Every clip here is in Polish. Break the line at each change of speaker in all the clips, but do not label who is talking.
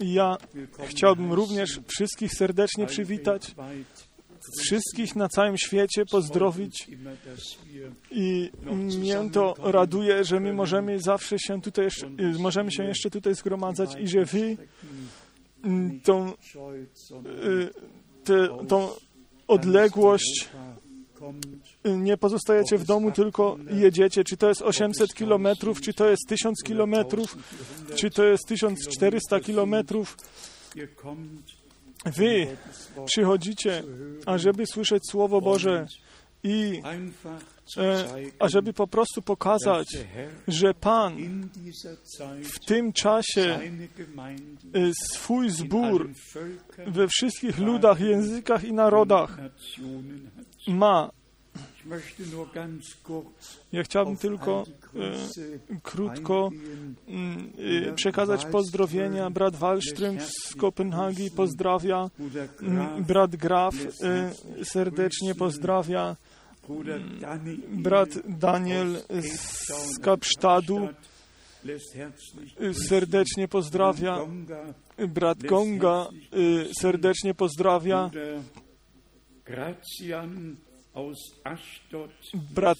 Ja chciałbym również wszystkich serdecznie przywitać, wszystkich na całym świecie pozdrowić. i mnie to raduje, że my możemy zawsze się tutaj jeszcze, możemy się jeszcze tutaj zgromadzać i że wy mm, tą, y, te, tą odległość nie pozostajecie w domu, tylko jedziecie. Czy to jest 800 kilometrów, czy to jest 1000 kilometrów, czy to jest 1400 kilometrów. Wy przychodzicie, ażeby słyszeć Słowo Boże i e, ażeby po prostu pokazać, że Pan w tym czasie e, swój zbór we wszystkich ludach, językach i narodach ma. Ja chciałbym tylko e, krótko e, przekazać pozdrowienia. Brat Wallström z Kopenhagi pozdrawia. Brat Graf e, serdecznie pozdrawia. Brat Daniel z Kapsztadu serdecznie pozdrawia. Brat Gonga serdecznie pozdrawia. Brat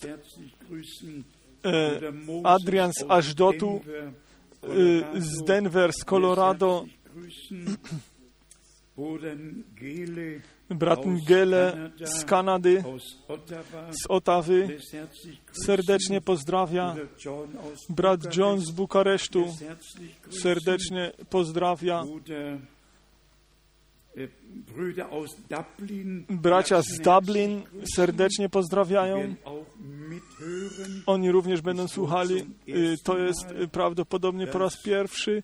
Adrian z Ashdotu, z Denver, z Colorado, brat Ngele z Kanady, z Otawy, serdecznie pozdrawia. Brat John z Bukaresztu, serdecznie pozdrawia. Bracia z Dublin serdecznie pozdrawiają. Oni również będą słuchali. To jest prawdopodobnie po raz pierwszy,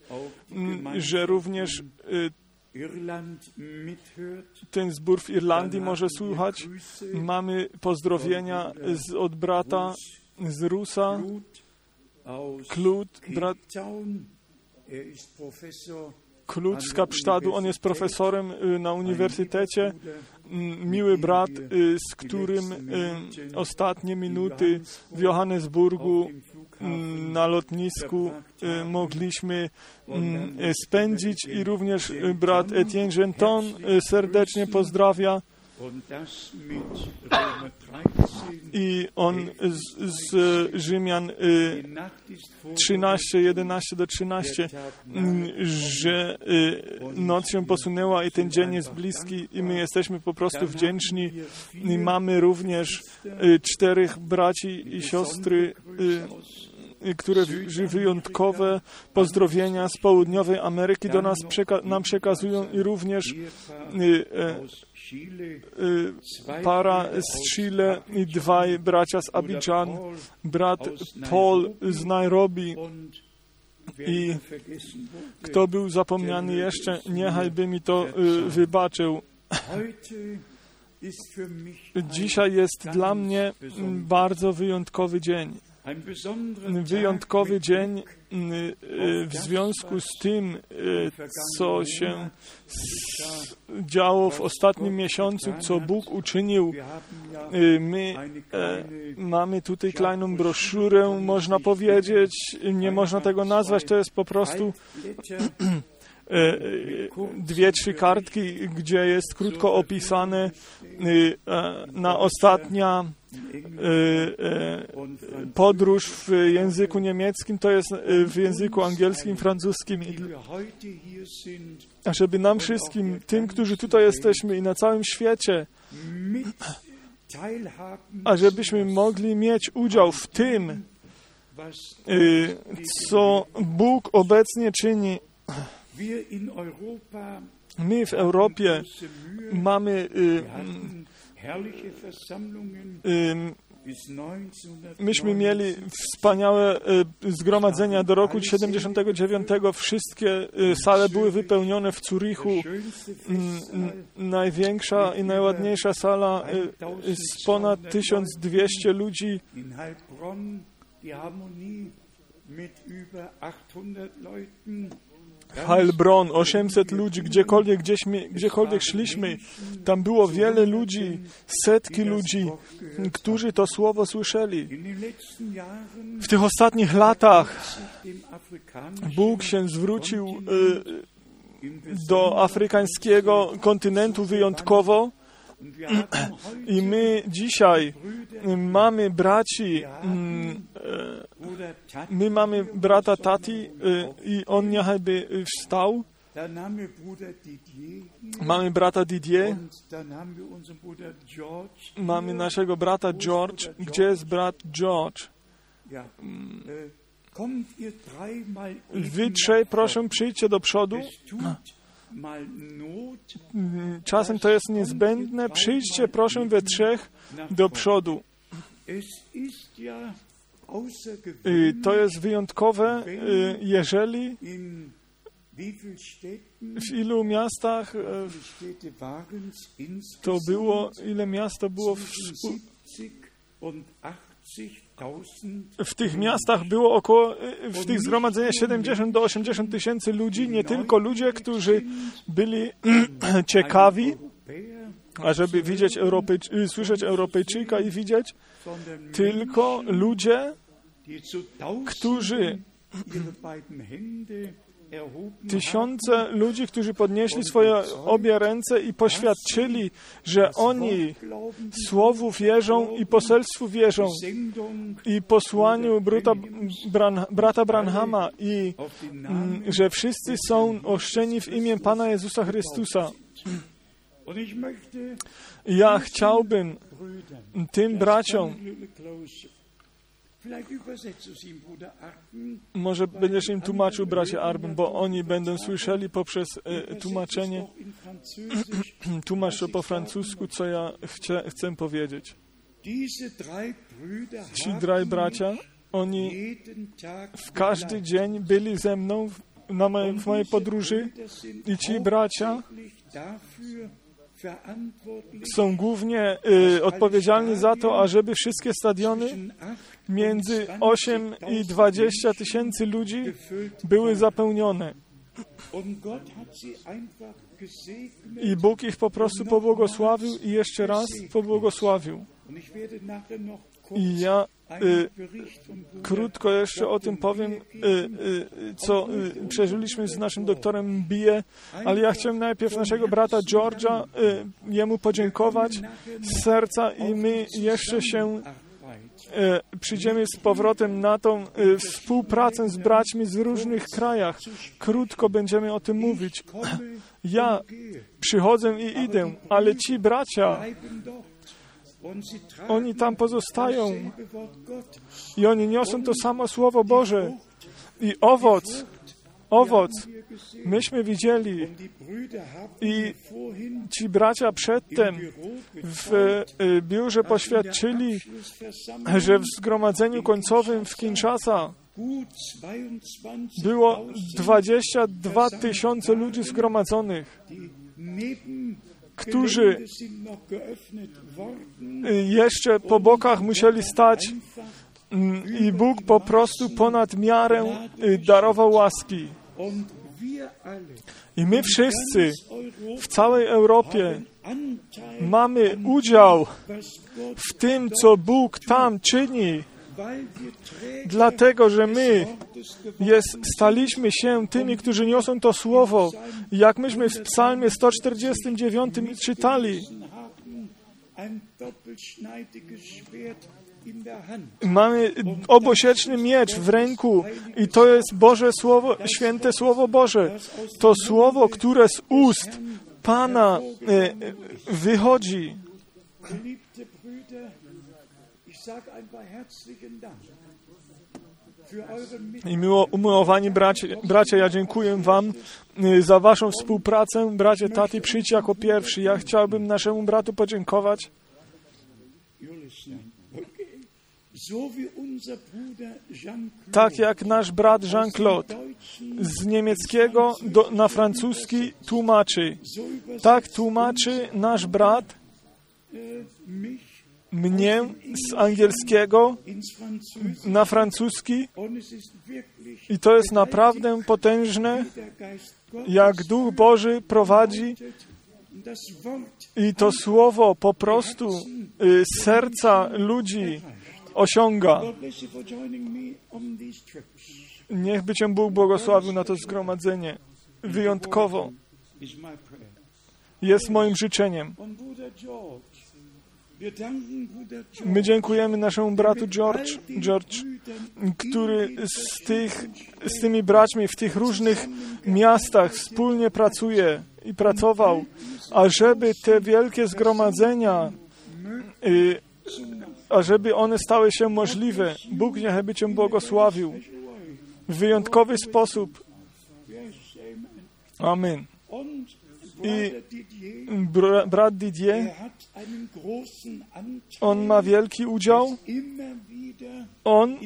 że również ten zbór w Irlandii może słuchać. Mamy pozdrowienia z, od brata z Rusa, Klut, brat Klut z Kapsztadu. On jest profesorem na uniwersytecie. Miły brat, z którym ostatnie minuty w Johannesburgu na lotnisku mogliśmy spędzić i również brat Etienne Genton serdecznie pozdrawia. I on z, z Rzymian 13, 11 do 13, że noc się posunęła i ten dzień jest bliski i my jesteśmy po prostu wdzięczni. I mamy również czterech braci i siostry które wyjątkowe pozdrowienia z południowej Ameryki do nas przeka nam przekazują i również para z Chile i dwaj bracia z Abidjan, brat Paul z Nairobi. i kto był zapomniany jeszcze, niechaj by mi to wybaczył. Dzisiaj jest dla mnie bardzo wyjątkowy dzień wyjątkowy dzień w związku z tym, co się działo w ostatnim miesiącu, co Bóg uczynił. My mamy tutaj klejną broszurę, można powiedzieć, nie można tego nazwać, to jest po prostu dwie, trzy kartki, gdzie jest krótko opisane na ostatnia podróż w języku niemieckim, to jest w języku angielskim, francuskim. A żeby nam wszystkim, tym, którzy tutaj jesteśmy i na całym świecie, a żebyśmy mogli mieć udział w tym, co Bóg obecnie czyni. My w Europie mamy Myśmy mieli wspaniałe zgromadzenia do roku 79. Wszystkie sale były wypełnione w Zurichu. Największa i najładniejsza sala z ponad 1200 ludzi. Heilbronn, 800 ludzi, gdziekolwiek, gdziekolwiek szliśmy, tam było wiele ludzi, setki ludzi, którzy to słowo słyszeli. W tych ostatnich latach Bóg się zwrócił y, do afrykańskiego kontynentu wyjątkowo i my dzisiaj mamy braci, mm, e, my mamy brata Tati e, i on niechaj by wstał. Mamy brata Didier, mamy naszego brata George. Gdzie jest brat George? Wy trzej, proszę, przyjdźcie do przodu. Czasem to jest niezbędne. Przyjdźcie, proszę, we trzech do przodu. Y, to jest wyjątkowe, y, jeżeli w ilu miastach y, to było, ile miast to było w, w tych miastach było około, w tych zgromadzeniach 70 do 80 tysięcy ludzi, nie tylko ludzie, którzy byli ciekawi, ażeby widzieć Europejczy, słyszeć Europejczyka i widzieć, tylko ludzie, którzy tysiące ludzi, którzy podnieśli swoje obie ręce i poświadczyli, że oni Słowu wierzą i poselstwu wierzą i posłaniu bruta, bran, brata Branhama i m, że wszyscy są oszczeni w imię Pana Jezusa Chrystusa. Ja chciałbym tym braciom może będziesz im tłumaczył, bracie Arben, bo oni będą słyszeli poprzez e, tłumaczenie, tłumacz to po francusku, co ja chcę powiedzieć. Ci draj bracia, oni w każdy dzień byli ze mną w, na mojej, w mojej podróży i ci bracia są głównie y, odpowiedzialni za to, ażeby wszystkie stadiony między 8 i 20 tysięcy ludzi były zapełnione. I Bóg ich po prostu pobłogosławił i jeszcze raz pobłogosławił. I ja krótko jeszcze o tym powiem, y, y, co y, przeżyliśmy z naszym doktorem Bie, ale ja chciałem najpierw naszego brata George'a, y, jemu podziękować z serca i my jeszcze się y, przyjdziemy z powrotem na tą y, współpracę z braćmi z różnych krajach. Krótko będziemy o tym mówić. Ja przychodzę i idę, ale ci bracia, oni tam pozostają i oni niosą to samo Słowo Boże. I owoc, owoc, myśmy widzieli i ci bracia przedtem w y, biurze poświadczyli, że w zgromadzeniu końcowym w Kinshasa było 22 tysiące ludzi zgromadzonych, którzy jeszcze po bokach musieli stać i Bóg po prostu ponad miarę darował łaski. I my wszyscy w całej Europie mamy udział w tym, co Bóg tam czyni, dlatego że my jest, staliśmy się tymi, którzy niosą to słowo. Jak myśmy w Psalmie 149 czytali, Mamy obosieczny miecz w ręku i to jest Boże Słowo, święte Słowo Boże. To Słowo, które z ust Pana e, wychodzi. I miło umiłowani bracia, bracia, ja dziękuję Wam y, za Waszą współpracę. Bracie Tati, przyjdź jako pierwszy. Ja chciałbym naszemu bratu podziękować. Tak jak nasz brat Jean-Claude z niemieckiego do, na francuski tłumaczy. Tak tłumaczy nasz brat mnie z angielskiego na francuski i to jest naprawdę potężne, jak Duch Boży prowadzi i to słowo po prostu y, serca ludzi osiąga. Niech by Cię Bóg błogosławił na to zgromadzenie. Wyjątkowo jest moim życzeniem. My dziękujemy naszemu bratu George, George który z, tych, z tymi braćmi w tych różnych miastach wspólnie pracuje i pracował, ażeby te wielkie zgromadzenia, y, ażeby one stały się możliwe. Bóg niechby Cię błogosławił w wyjątkowy sposób. Amen. I br brat Didier, on ma wielki udział. On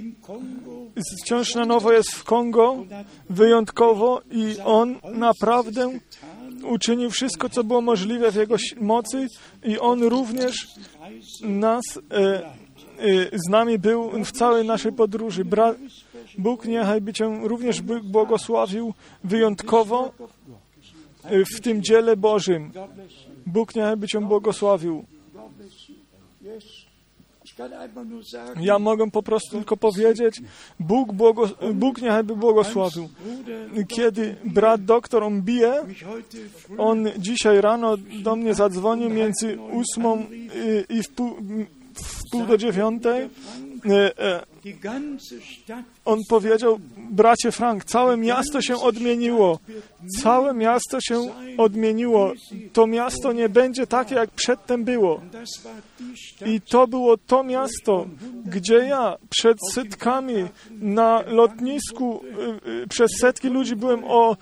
wciąż na nowo jest w Kongo, wyjątkowo, i on naprawdę uczynił wszystko, co było możliwe w jego mocy, i on również nas, e, e, z nami był w całej naszej podróży. Bra Bóg niechaj by Cię również błogosławił wyjątkowo w tym dziele Bożym. Bóg niechaj by Cię błogosławił. Ja mogę po prostu tylko powiedzieć, Bóg, błogos Bóg niechaj by błogosławił. Kiedy brat doktor on bije, on dzisiaj rano do mnie zadzwonił między ósmą i w pół, w pół do dziewiątej. On powiedział, bracie Frank, całe miasto się odmieniło. Całe miasto się odmieniło. To miasto nie będzie takie, jak przedtem było. I to było to miasto, gdzie ja przed setkami na lotnisku, y, y, przez setki ludzi byłem o,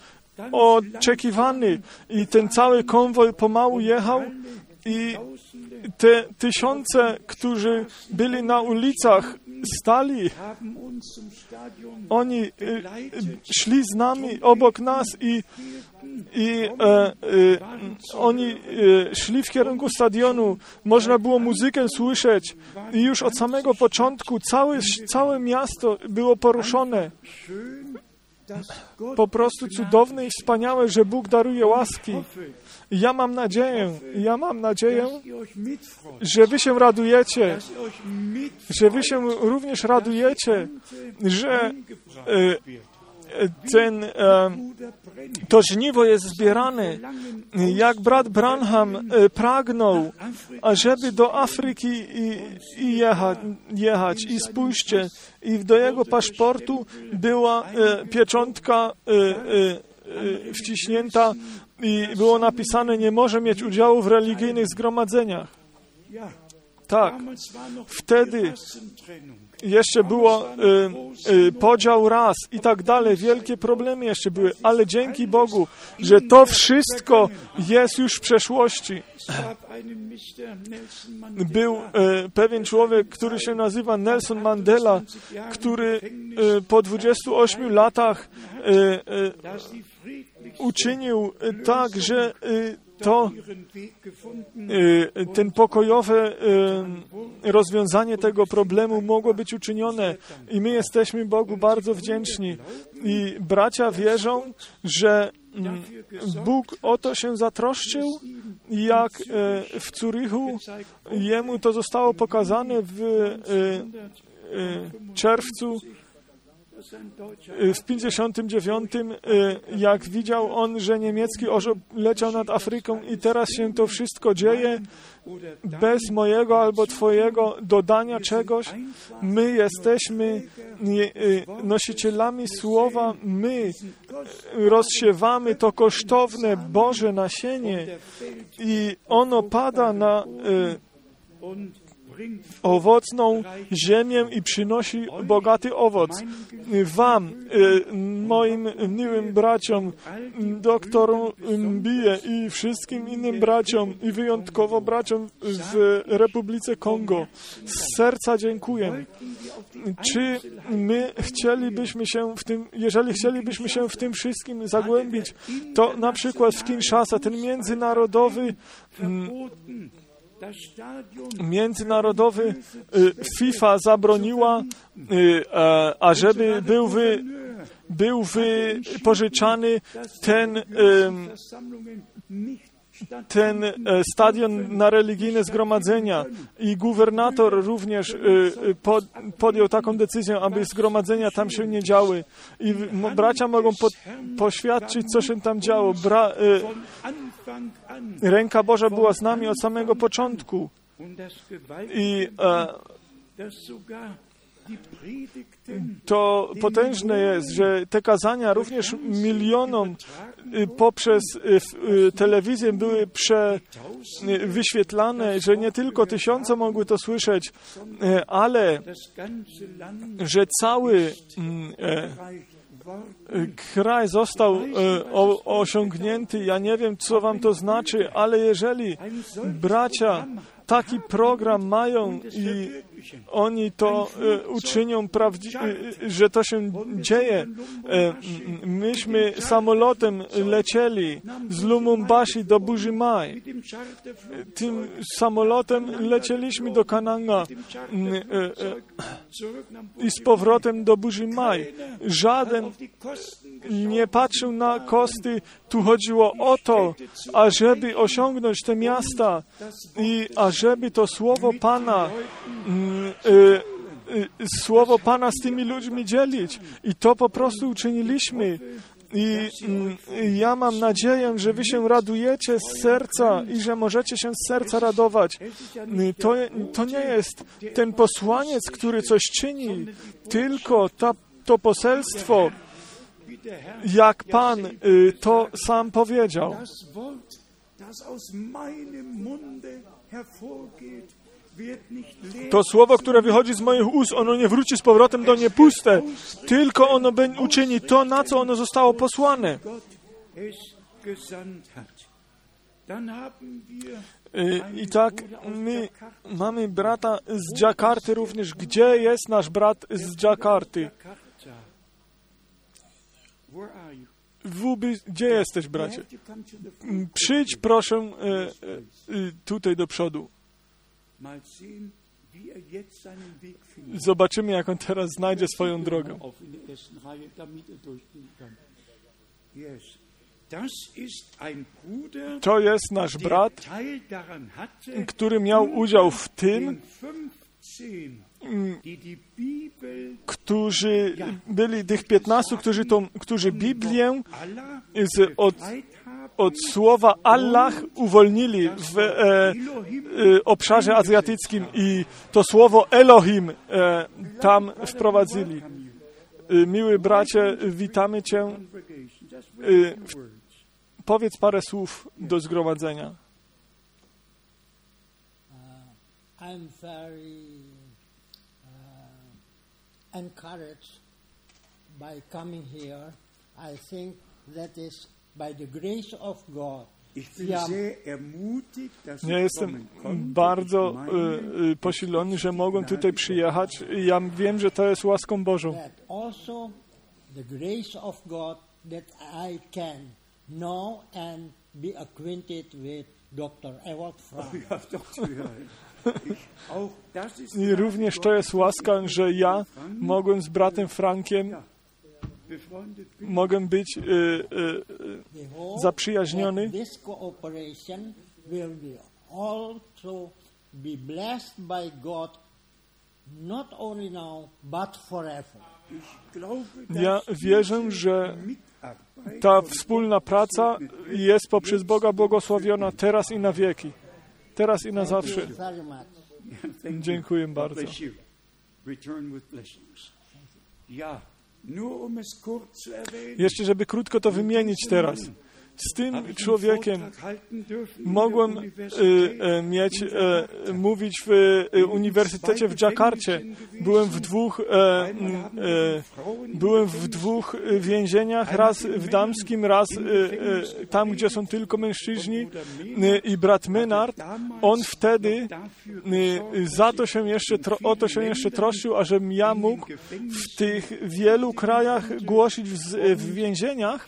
oczekiwany i ten cały konwoj pomału jechał i te tysiące, którzy byli na ulicach, stali. Oni y, szli z nami, obok nas i, i e, e, oni szli w kierunku stadionu. Można było muzykę słyszeć i już od samego początku całe, całe miasto było poruszone. Po prostu cudowne i wspaniałe, że Bóg daruje łaski. Ja mam nadzieję, ja mam nadzieję, że wy się radujecie, że wy się również radujecie, że e, ten, e, to żniwo jest zbierane, jak brat Branham e, pragnął, ażeby do Afryki i, i jechać, jechać. I spójrzcie, i do jego paszportu była pieczątka wciśnięta i było napisane, nie może mieć udziału w religijnych zgromadzeniach. Tak, wtedy jeszcze było y, y, podział ras i tak dalej, wielkie problemy jeszcze były, ale dzięki Bogu, że to wszystko jest już w przeszłości. Był y, pewien człowiek, który się nazywa Nelson Mandela, który y, po 28 latach y, y, uczynił tak, że to ten pokojowe rozwiązanie tego problemu mogło być uczynione i my jesteśmy Bogu bardzo wdzięczni. I bracia wierzą, że mm, Bóg o to się zatroszczył, jak w Curychu jemu to zostało pokazane w czerwcu w 59, y, jak widział on, że niemiecki orzeł leciał nad Afryką i teraz się to wszystko dzieje bez mojego albo Twojego dodania czegoś. My jesteśmy y, nosicielami słowa, my rozsiewamy to kosztowne Boże nasienie i ono pada na y, owocną ziemię i przynosi bogaty owoc. Wam, y, moim miłym braciom, doktorom Mbije i wszystkim innym braciom i wyjątkowo braciom w Republice Kongo z serca dziękuję. Czy my chcielibyśmy się w tym, jeżeli chcielibyśmy się w tym wszystkim zagłębić, to na przykład w Kinshasa ten międzynarodowy międzynarodowy FIFA zabroniła, ażeby był wy, był wypożyczany ten ten stadion na religijne zgromadzenia i gubernator również podjął taką decyzję, aby zgromadzenia tam się nie działy. I bracia mogą po, poświadczyć, co się tam działo. Bra, ręka Boża była z nami od samego początku. I to potężne jest, że te kazania również milionom poprzez telewizję były prze, wyświetlane, że nie tylko tysiące mogły to słyszeć, ale że cały kraj został osiągnięty. Ja nie wiem, co wam to znaczy, ale jeżeli bracia taki program mają i oni to e, uczynią, e, że to się dzieje. E, myśmy samolotem lecieli z Lumumbashi do Bujimai. Tym samolotem lecieliśmy do Kananga i z powrotem do Bujimai. Żaden nie patrzył na koszty. Tu chodziło o to, ażeby osiągnąć te miasta i ażeby to słowo Pana słowo Pana z tymi ludźmi dzielić. I to po prostu uczyniliśmy. I y, ja mam nadzieję, że wy się radujecie z serca i że możecie się z serca radować. To, to nie jest ten posłaniec, który coś czyni, tylko ta, to poselstwo, jak Pan to sam powiedział. To słowo, które wychodzi z moich ust, ono nie wróci z powrotem do nie puste, tylko ono uczyni to, na co ono zostało posłane. Y, I tak my mamy brata z Jakarty również. Gdzie jest nasz brat z? Wuby, gdzie jesteś, bracie? Przyjdź proszę y, y, tutaj do przodu. Zobaczymy, jak on teraz znajdzie swoją drogę. To jest nasz brat, który miał udział w tym, którzy byli tych piętnastu, którzy, tą, którzy Biblię z, od, od słowa Allah uwolnili w e, e, obszarze azjatyckim i to słowo Elohim e, tam wprowadzili. E, miły bracie, witamy Cię. E, powiedz parę słów do zgromadzenia.
Uh, uh, by coming here. I think that is
ja jestem bardzo y, posilony, że mogłem tutaj przyjechać. Ja wiem, że to jest łaską Bożą. the grace of God that I can know and be acquainted with Dr. Ewald Frank. I również to jest łaska, że ja mogłem z bratem Frankiem mogę być y, y, y, zaprzyjaźniony. Ja wierzę, że ta wspólna praca jest poprzez Boga błogosławiona teraz i na wieki. Teraz i na zawsze. Dziękuję bardzo. Jeszcze, żeby krótko to wymienić teraz. Z tym człowiekiem mogłem y, y, mieć, y, mówić w uniwersytecie w Dżakarcie. Byłem w dwóch, byłem w dwóch więzieniach, raz w damskim, raz tam, gdzie są tylko mężczyźni. I brat Menard, on wtedy za to się jeszcze, o to się jeszcze troszczył, ażebym ja mógł w tych wielu krajach głosić w, w więzieniach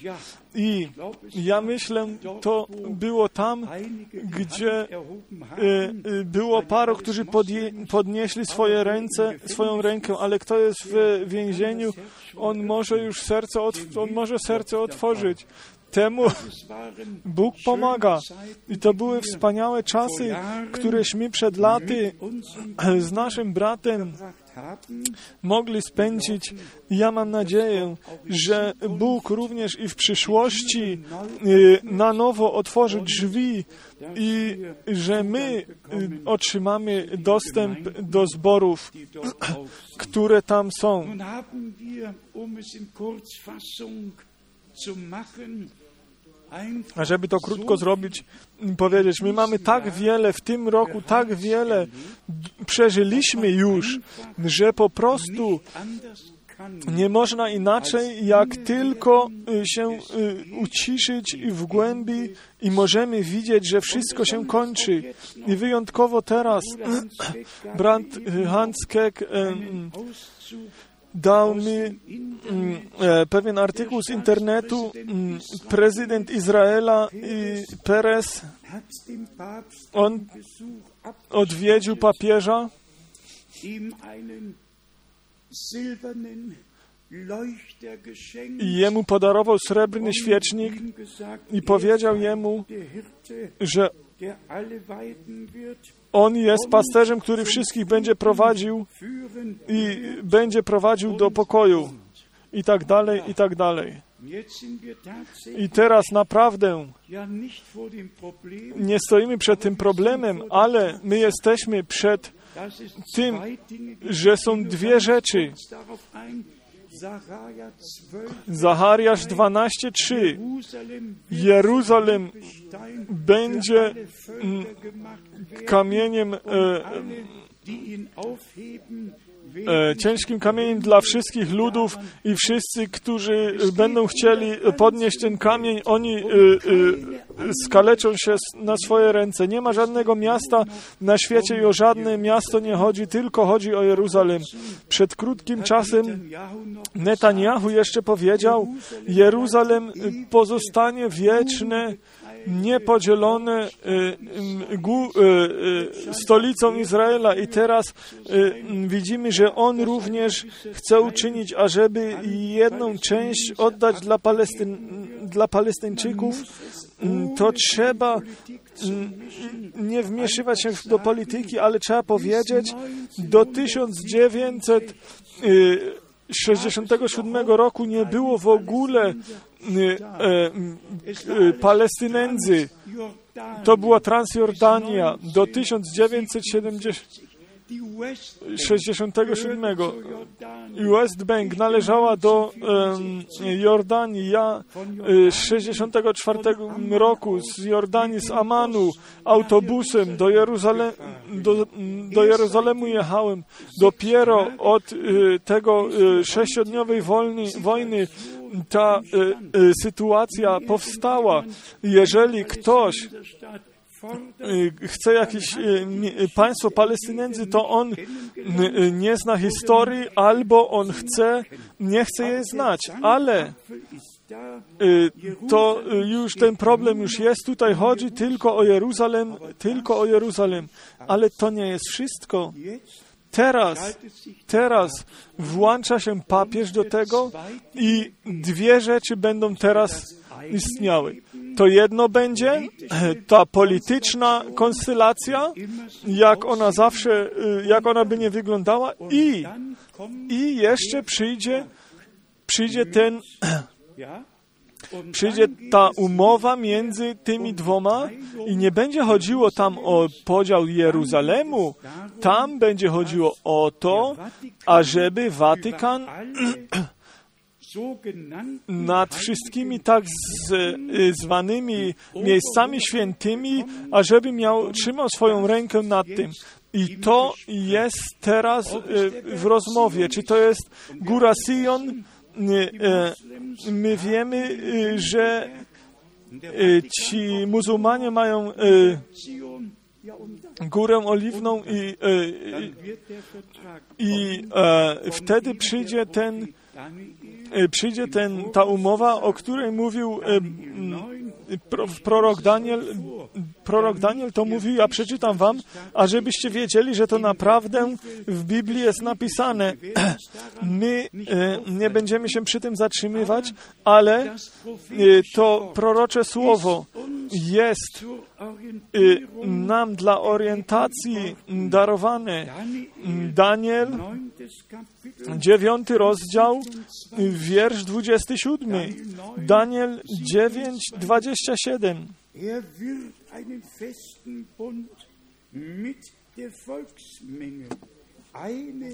I ja myślę, to było tam, gdzie y, y, było paru, którzy podnieśli swoje ręce, swoją rękę, ale kto jest w więzieniu, on może już serce, on może serce otworzyć. Temu Bóg pomaga. I to były wspaniałe czasy, któreśmy przed laty z naszym bratem mogli spędzić. Ja mam nadzieję, że Bóg również i w przyszłości y, na nowo otworzy drzwi i że my y, otrzymamy dostęp do zborów, które tam są. A żeby to krótko zrobić, powiedzieć, my mamy tak wiele w tym roku, tak wiele przeżyliśmy już, że po prostu nie można inaczej, jak tylko y, się y, uciszyć w głębi i możemy widzieć, że wszystko się kończy. I wyjątkowo teraz brat Hans Keck dał mi mm, e, pewien artykuł z internetu. Mm, prezydent Izraela Perez, on odwiedził papieża i jemu podarował srebrny świecznik i powiedział jemu, że on jest pasterzem, który wszystkich będzie prowadził i będzie prowadził do pokoju i tak dalej, i tak dalej. I teraz naprawdę nie stoimy przed tym problemem, ale my jesteśmy przed tym, że są dwie rzeczy. Zachariasz 12:3 Jeruzalem będzie mm, kamieniem e, ciężkim kamieniem dla wszystkich ludów i wszyscy, którzy będą chcieli podnieść ten kamień, oni e, e, skaleczą się na swoje ręce. Nie ma żadnego miasta na świecie i o żadne miasto nie chodzi, tylko chodzi o Jeruzalem. Przed krótkim czasem Netanyahu jeszcze powiedział, Jeruzalem pozostanie wieczne niepodzielone y, y, y, stolicą Izraela. I teraz widzimy, że on również chce uczynić, ażeby jedną część oddać dla, Palestyn, dla Palestyńczyków, to trzeba nie wmieszywać się do polityki, ale trzeba powiedzieć, do 1900 67 roku nie było w ogóle y, e, y, Palestynędzy. To była Transjordania do 1970. 67. West Bank należała do um, Jordanii. Ja z 64 roku z Jordanii, z Amanu, autobusem do, Jeruzalem, do, do jechałem. Dopiero od y, tego y, sześciodniowej wojny ta y, y, sytuacja powstała. Jeżeli ktoś Y, chce jakieś y, y, państwo Palestynędzy, to on nie zna historii, albo on chce, nie chce jej znać, ale to już ten problem już jest. Tutaj chodzi tylko o Jeruzalem, tylko o Jeruzalem, ale to nie jest wszystko. Teraz, teraz włącza się papież do tego i dwie rzeczy będą teraz istniały. To jedno będzie, ta polityczna konstylacja, jak ona zawsze, y, jak ona by nie wyglądała i, i jeszcze przyjdzie, przyjdzie ten, przyjdzie ta umowa między tymi dwoma i nie będzie chodziło tam o podział Jeruzalemu, tam będzie chodziło o to, ażeby Watykan nad wszystkimi tak z, y, zwanymi miejscami świętymi, ażeby miał, trzymał swoją rękę nad tym. I to jest teraz y, w rozmowie. Czy to jest Góra Sion? Y, my wiemy, że ci muzułmanie mają Górę Oliwną i, i, i wtedy przyjdzie ten e, przyjdzie ten, ta umowa, o której mówił e, pro, prorok Daniel, prorok Daniel to mówił, ja przeczytam wam, a żebyście wiedzieli, że to naprawdę w Biblii jest napisane. My e, nie będziemy się przy tym zatrzymywać, ale e, to prorocze słowo jest e, nam dla orientacji darowane. Daniel, dziewiąty rozdział, wiersz 27. Daniel 9, 27.
Er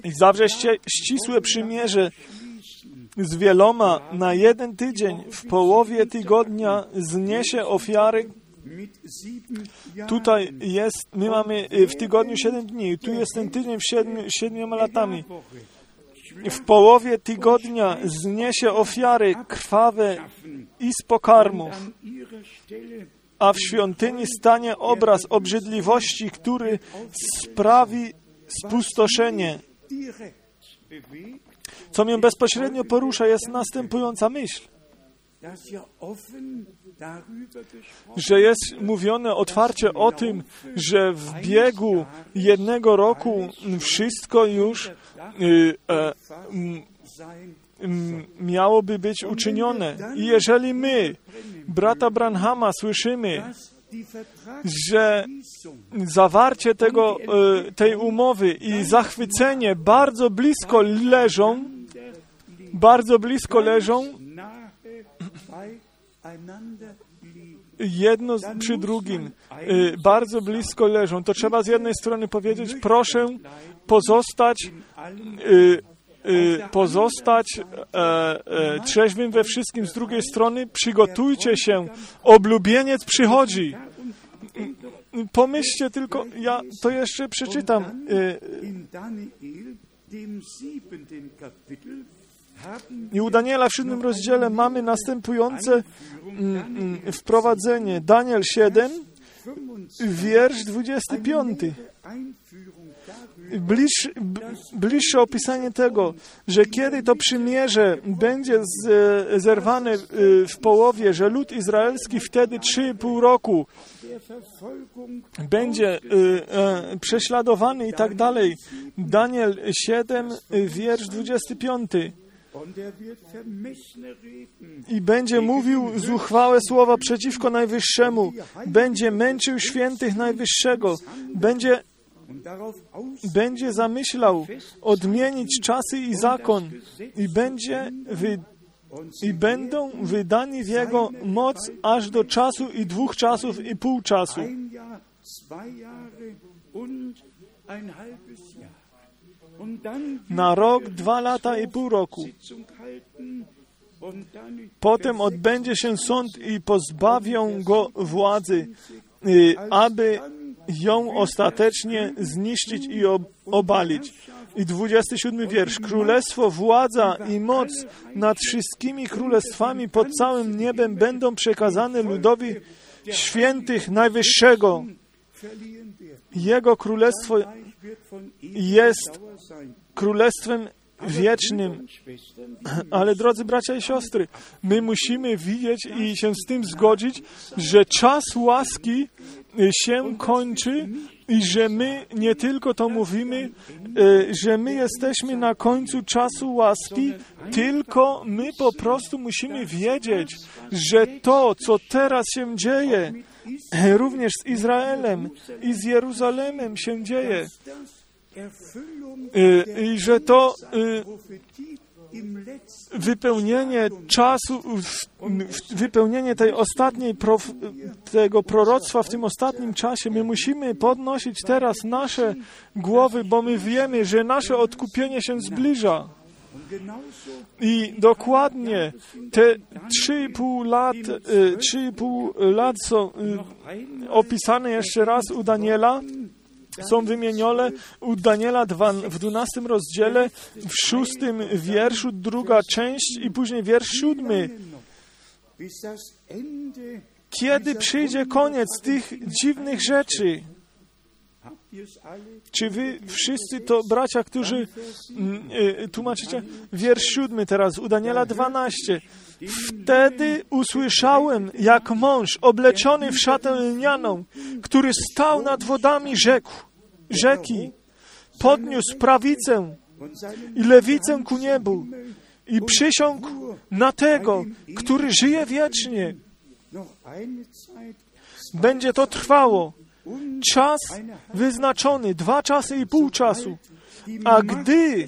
I zawrze ścisłe przymierze z wieloma na jeden tydzień. W połowie tygodnia zniesie ofiary. Tutaj jest, my mamy y, w tygodniu 7 dni. Tu jest ten tydzień w siedmiu, siedmioma latami.
Woche
W połowie tygodnia zniesie ofiary krwawe i z pokarmów. A w świątyni stanie obraz obrzydliwości, który sprawi spustoszenie. Co mnie bezpośrednio porusza, jest następująca myśl, że jest mówione otwarcie o tym, że w biegu jednego roku wszystko już y, e, miałoby być uczynione. I jeżeli my, brata Branhama, słyszymy, że zawarcie tego, e, tej umowy i zachwycenie bardzo blisko leżą, bardzo blisko leżą jedno przy drugim, e, bardzo blisko leżą, to trzeba z jednej strony powiedzieć, proszę pozostać, e, pozostać e, e, trzeźwym we wszystkim, z drugiej strony przygotujcie się, oblubieniec przychodzi. Pomyślcie tylko, ja to jeszcze przeczytam.
Haben
I u Daniela w siódmym rozdziale mamy następujące mm, mm, wprowadzenie. Daniel 7,
25
wiersz 25. Bliż, bliższe opisanie tego, że kiedy to przymierze będzie z, zerwane y, w połowie, że lud izraelski wtedy 3,5 roku będzie y, e, prześladowany i tak dalej. Daniel 7, y, wiersz 25.
und er wird vermessene Reden
I będzie mówił zuchwałe słowa przeciwko Najwyższemu, będzie męczył świętych Najwyższego, będzie, będzie zamyślał odmienić czasy i zakon i będzie wy, i będą wydani w jego moc aż do czasu i dwóch czasów i pół czasu. Na rok, dwa lata i pół roku. Potem odbędzie się sąd i pozbawią go władzy, y, aby ją ostatecznie zniszczyć i ob- obalić. I 27 wiersz. Królestwo, władza i moc nad wszystkimi królestwami pod całym niebem będą przekazane ludowi świętych Najwyższego. Jego królestwo jest królestwem wiecznym. Ale drodzy bracia i siostry, my musimy widzieć i się z tym zgodzić, że czas łaski się kończy i że my nie tylko to mówimy, y, że my jesteśmy na końcu czasu łaski, tylko my po prostu musimy wiedzieć, że to, co teraz się dzieje, również z Izraelem i z Jeruzalemem się dzieje, y, i że to y, wypełnienie czasu, wypełnienie tej ostatniej prof, tego proroctwa w tym ostatnim czasie, my musimy podnosić teraz nasze głowy, bo my wiemy, że nasze odkupienie się zbliża. I dokładnie te 3,5 lat, y, 3,5 lat są y, opisane jeszcze raz u Daniela, są wymienione u Daniela w 12 rozdziale, w szóstym wierszu, druga część i później wiersz siódmy.
noch, bis das Ende
Kiedy przyjdzie koniec tych dziwnych rzeczy? Czy wy wszyscy to bracia, którzy mm, y, tłumaczycie? Wiersz siódmy teraz, u Daniela 12. Wtedy usłyszałem, jak mąż obleczony w szatę lnianą, który stał nad wodami rzekł, rzeki, podniósł prawicę i lewicę ku niebu i przysiągł na tego, który żyje wiecznie. Będzie to trwało. Czas wyznaczony, dwa czasy i pół czasu. A gdy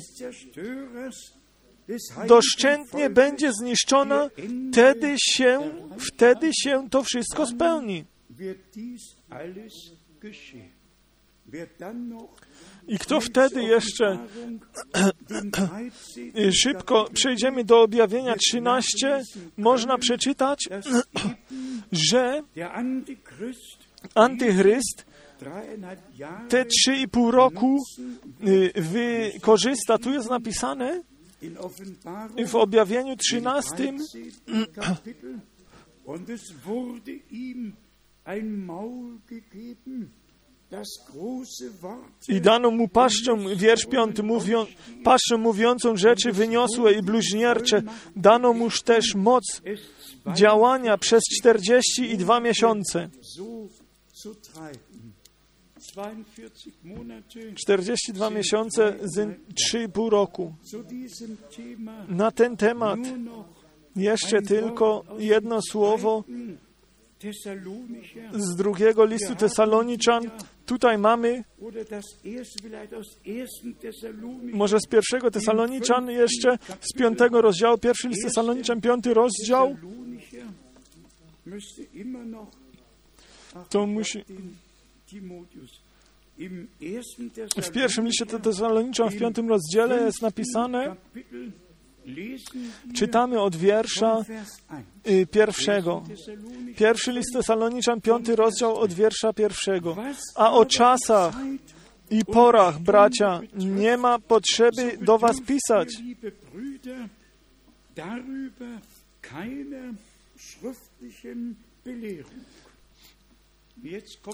doszczętnie będzie zniszczona, wtedy się, wtedy się to wszystko spełni. I kto wtedy jeszcze szybko przejdziemy do objawienia 13, można przeczytać, że antychryst te trzy i pół roku y, wykorzysta, tu jest napisane w objawieniu 13,
Und es wurde ihm ein Maul gegeben,
i dano mu paszczą, wiersz piąty, mówią, paszczą mówiącą rzeczy wyniosłe i bluźniercze. Dano muż też moc działania przez czterdzieści i dwa miesiące. 42 miesiące z 3,5 roku. Na ten temat jeszcze tylko jedno słowo z drugiego listu Tesaloniczan. Tutaj mamy, może z pierwszego Tesaloniczan jeszcze, z piątego rozdziału, pierwszy list Tesaloniczan, piąty rozdział. To musi... W pierwszym liście Tesaloniczan, w piątym rozdziale jest napisane, Czytamy od wiersza y, pierwszego. Pierwszy list Tesaloniczan, piąty rozdział od wiersza pierwszego. A o czasach i porach, bracia, nie ma potrzeby do was pisać.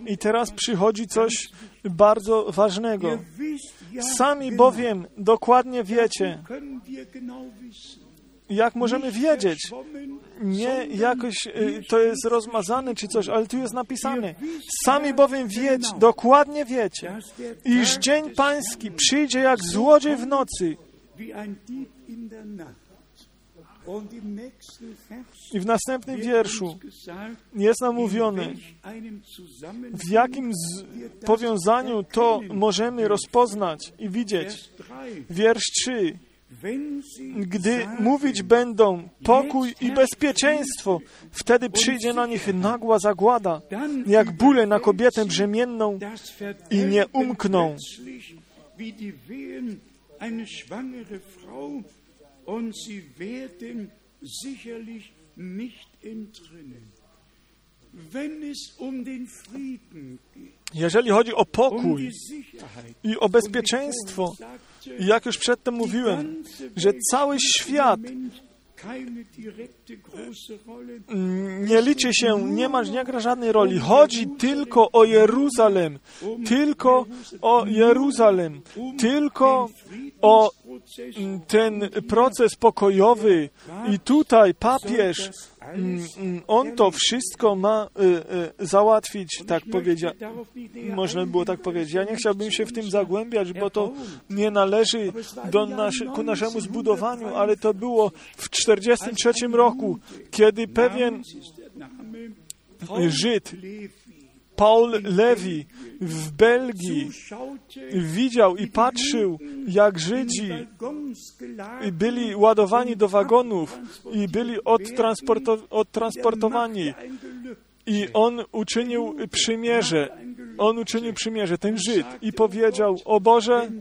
I teraz przychodzi coś bardzo ważnego. Sami bowiem dokładnie wiecie, jak możemy wiedzieć? Nie jakoś to jest rozmazane czy coś, ale tu jest napisane. Sami bowiem wieć, dokładnie wiecie, iż dzień pański przyjdzie jak złodziej w nocy. I w następnym wierszu jest nam mówione, w jakim powiązaniu to możemy rozpoznać i widzieć. Wiersz 3. Gdy mówić będą pokój i bezpieczeństwo, wtedy przyjdzie na nich nagła zagłada, jak bóle na kobietę brzemienną i nie umkną
und sie werden sicherlich nicht entrinnen. Um
jeżeli chodzi o pokój i o bezpieczeństwo, jak już przedtem mówiłem, że cały świat nie liczy się, nie ma, nie gra żadnej roli. Chodzi tylko o Jeruzalem, tylko o Jeruzalem, tylko o ten proces pokojowy. I tutaj papież, on to wszystko ma y, y, załatwić, tak powiedział, można by było tak powiedzieć. Ja nie chciałbym się w tym zagłębiać, bo to nie należy do nasz, ku naszemu zbudowaniu, ale to było w 43 roku, kiedy pewien Żyd, Paul Lewi w Belgii widział i patrzył, jak Żydzi byli ładowani do wagonów i byli odtransportowani. I on uczynił przymierze. On uczynił przymierze, ten Żyd, i powiedział: O Boże,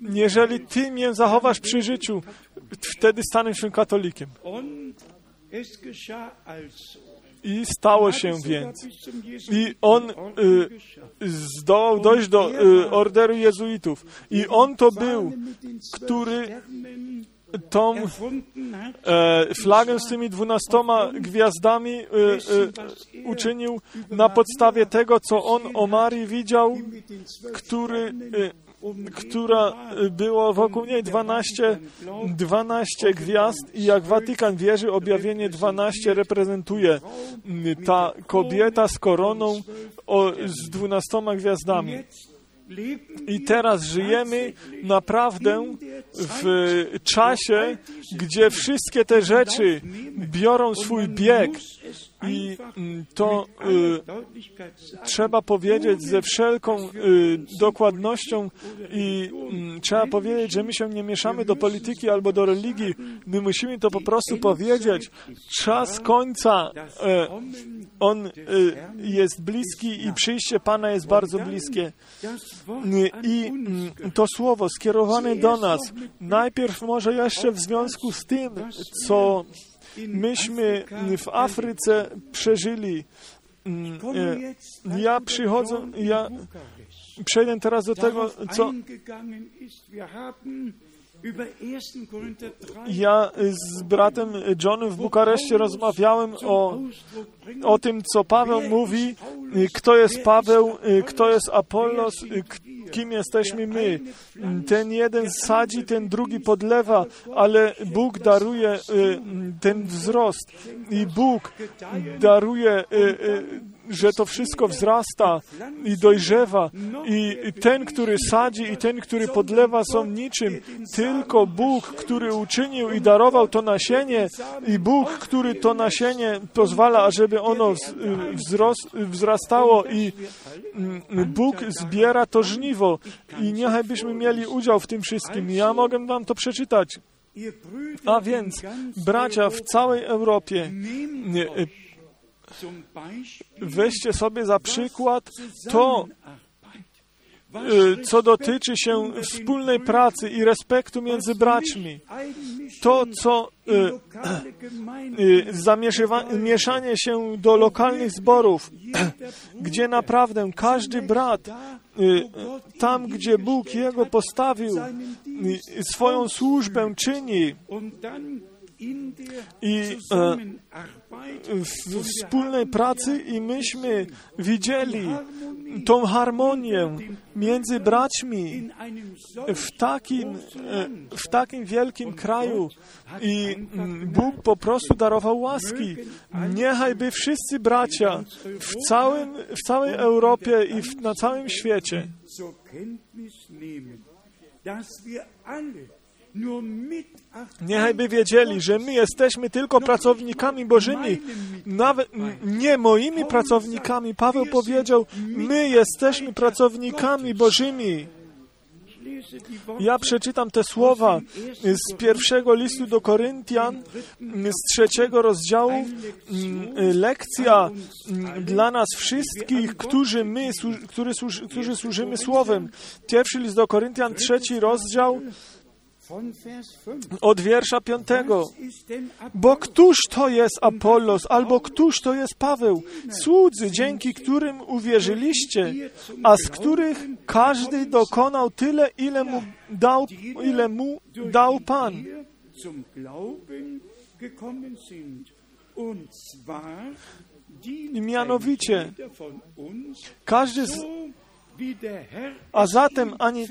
jeżeli Ty mnie zachowasz przy życiu, wtedy stanę się katolikiem. I stało się więc. I on y, zdołał dojść do y, orderu jezuitów. I on to był, który tą e, flagę z tymi dwunastoma gwiazdami e, e, uczynił na podstawie tego, co on o Marii widział, który, która było wokół niej 12, 12 gwiazd i jak Watykan wierzy, objawienie 12 reprezentuje ta kobieta z koroną o, z dwunastoma gwiazdami.
leben
I teraz żyjemy naprawdę w czasie, gdzie wszystkie te rzeczy biorą swój bieg i mm, to y, trzeba powiedzieć ze wszelką y, dokładnością i mm, trzeba powiedzieć, że my się nie mieszamy do polityki albo do religii. My musimy to po prostu powiedzieć. Czas końca, e, on y, jest bliski i przyjście Pana jest bardzo bliskie. I mm, to słowo skierowane do nas, najpierw może jeszcze w związku z tym, co myśmy w Afryce przeżyli. Mm, e, Ja przychodzę, ja przejdę teraz do tego, co ja z bratem Johnem w Bukareszcie rozmawiałem o, o tym, co Paweł mówi, kto jest Paweł, kto jest Apollos, kim jesteśmy my. Ten jeden sadzi, ten drugi podlewa, ale Bóg daruje y, ten wzrost i Bóg daruje, y, y, że to wszystko wzrasta i dojrzewa i ten, który sadzi i ten, który podlewa są niczym. Tylko Bóg, który uczynił i darował to nasienie i Bóg, który to nasienie pozwala, ażeby ono wzrastało i mm, Bóg zbiera to żniwo i niechaj byśmy mieli udział w tym wszystkim. Ja mogę wam to przeczytać. A więc, bracia w całej Europie, weźcie sobie za przykład to, y, co dotyczy się wspólnej pracy i respektu między braćmi. To, co y, y, zamieszywa- mieszanie się do lokalnych zborów, gdzie naprawdę każdy brat, tam gdzie Bóg jego postawił, swoją służbę czyni i e, w wspólnej pracy i myśmy widzieli tą harmonię między braćmi w takim, e, w takim wielkim kraju i Bóg po prostu darował łaski. Niechaj by wszyscy bracia w, całym, w całej Europie i w, na całym świecie
nur Mitarbeiter
Niechaj by wiedzieli, że my jesteśmy tylko pracownikami Bożymi, nawet nie moimi pracownikami. Paweł powiedział, my jesteśmy pracownikami Bożymi. Ja przeczytam te słowa z pierwszego listu do Koryntian, z trzeciego rozdziału. Mm, Lekcja mm, dla nas wszystkich, którzy my, którzy, którzy służymy Słowem. Pierwszy list do Koryntian, trzeci rozdział,
von Vers 5.
od wiersza piątego. Bo któż to jest Apollos, albo któż to jest Paweł? Słudzy, dzięki którym uwierzyliście, a z których każdy dokonał tyle, ile mu dał, ile mu dał Pan. mianowicie, każdy z, a zatem ani,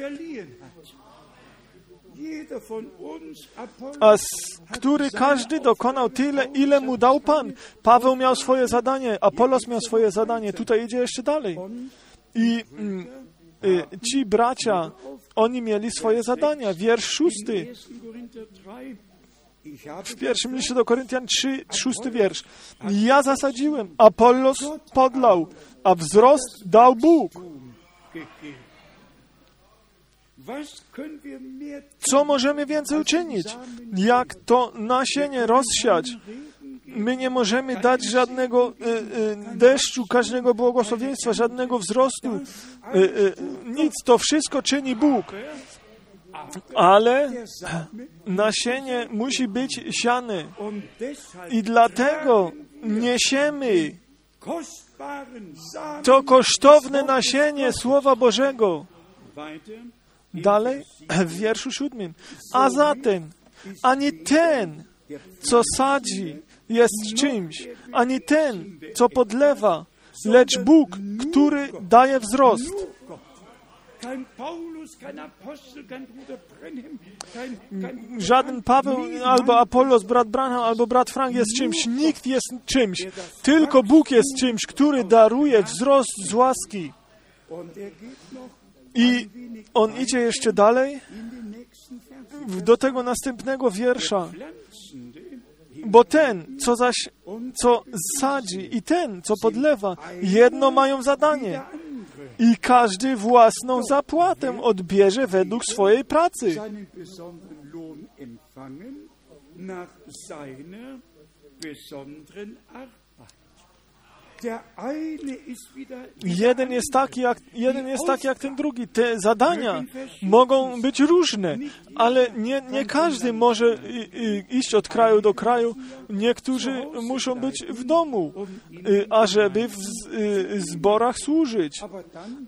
a z który każdy dokonał tyle, ile mu dał Pan. Paweł miał swoje zadanie, Apollos miał swoje zadanie. Tutaj idzie jeszcze dalej. I mm, y, ci bracia, oni mieli swoje zadania. Wiersz szósty.
1. Korinther 3. Ich habe
W pierwszym liście do Koryntian 3, szósty wiersz. Ja zasadziłem, Apollos podlał, a wzrost dał Bóg. Co możemy więcej uczynić? Jak to nasienie rozsiać? My nie możemy dać żadnego y, y, deszczu, każdego błogosławieństwa, żadnego wzrostu. Y, nic, to wszystko czyni Bóg. Ale nasienie musi być siane. I dlatego niesiemy to kosztowne nasienie Słowa Bożego. Dalej w wierszu siódmym. A zatem, Ani ten, co sadzi, jest czymś, ani ten, co podlewa, lecz Bóg, który daje wzrost. Żaden Paweł, albo Apollos, brat Branham, albo brat Frank jest czymś. Nikt jest czymś. Tylko Bóg jest czymś, który daruje wzrost z łaski. I on idzie jeszcze dalej do tego następnego wiersza. Bo ten, co zaś, co sadzi i ten, co podlewa, jedno mają zadanie. I każdy własną zapłatę odbierze według swojej pracy.
nach seiner besonderen Arbeit.
Jeden jest taki jak, jeden jest taki jak ten drugi. Te zadania mogą być różne, ale nie, nie każdy może iść od kraju do kraju. Niektórzy muszą być w domu, y, ażeby w y, zborach służyć.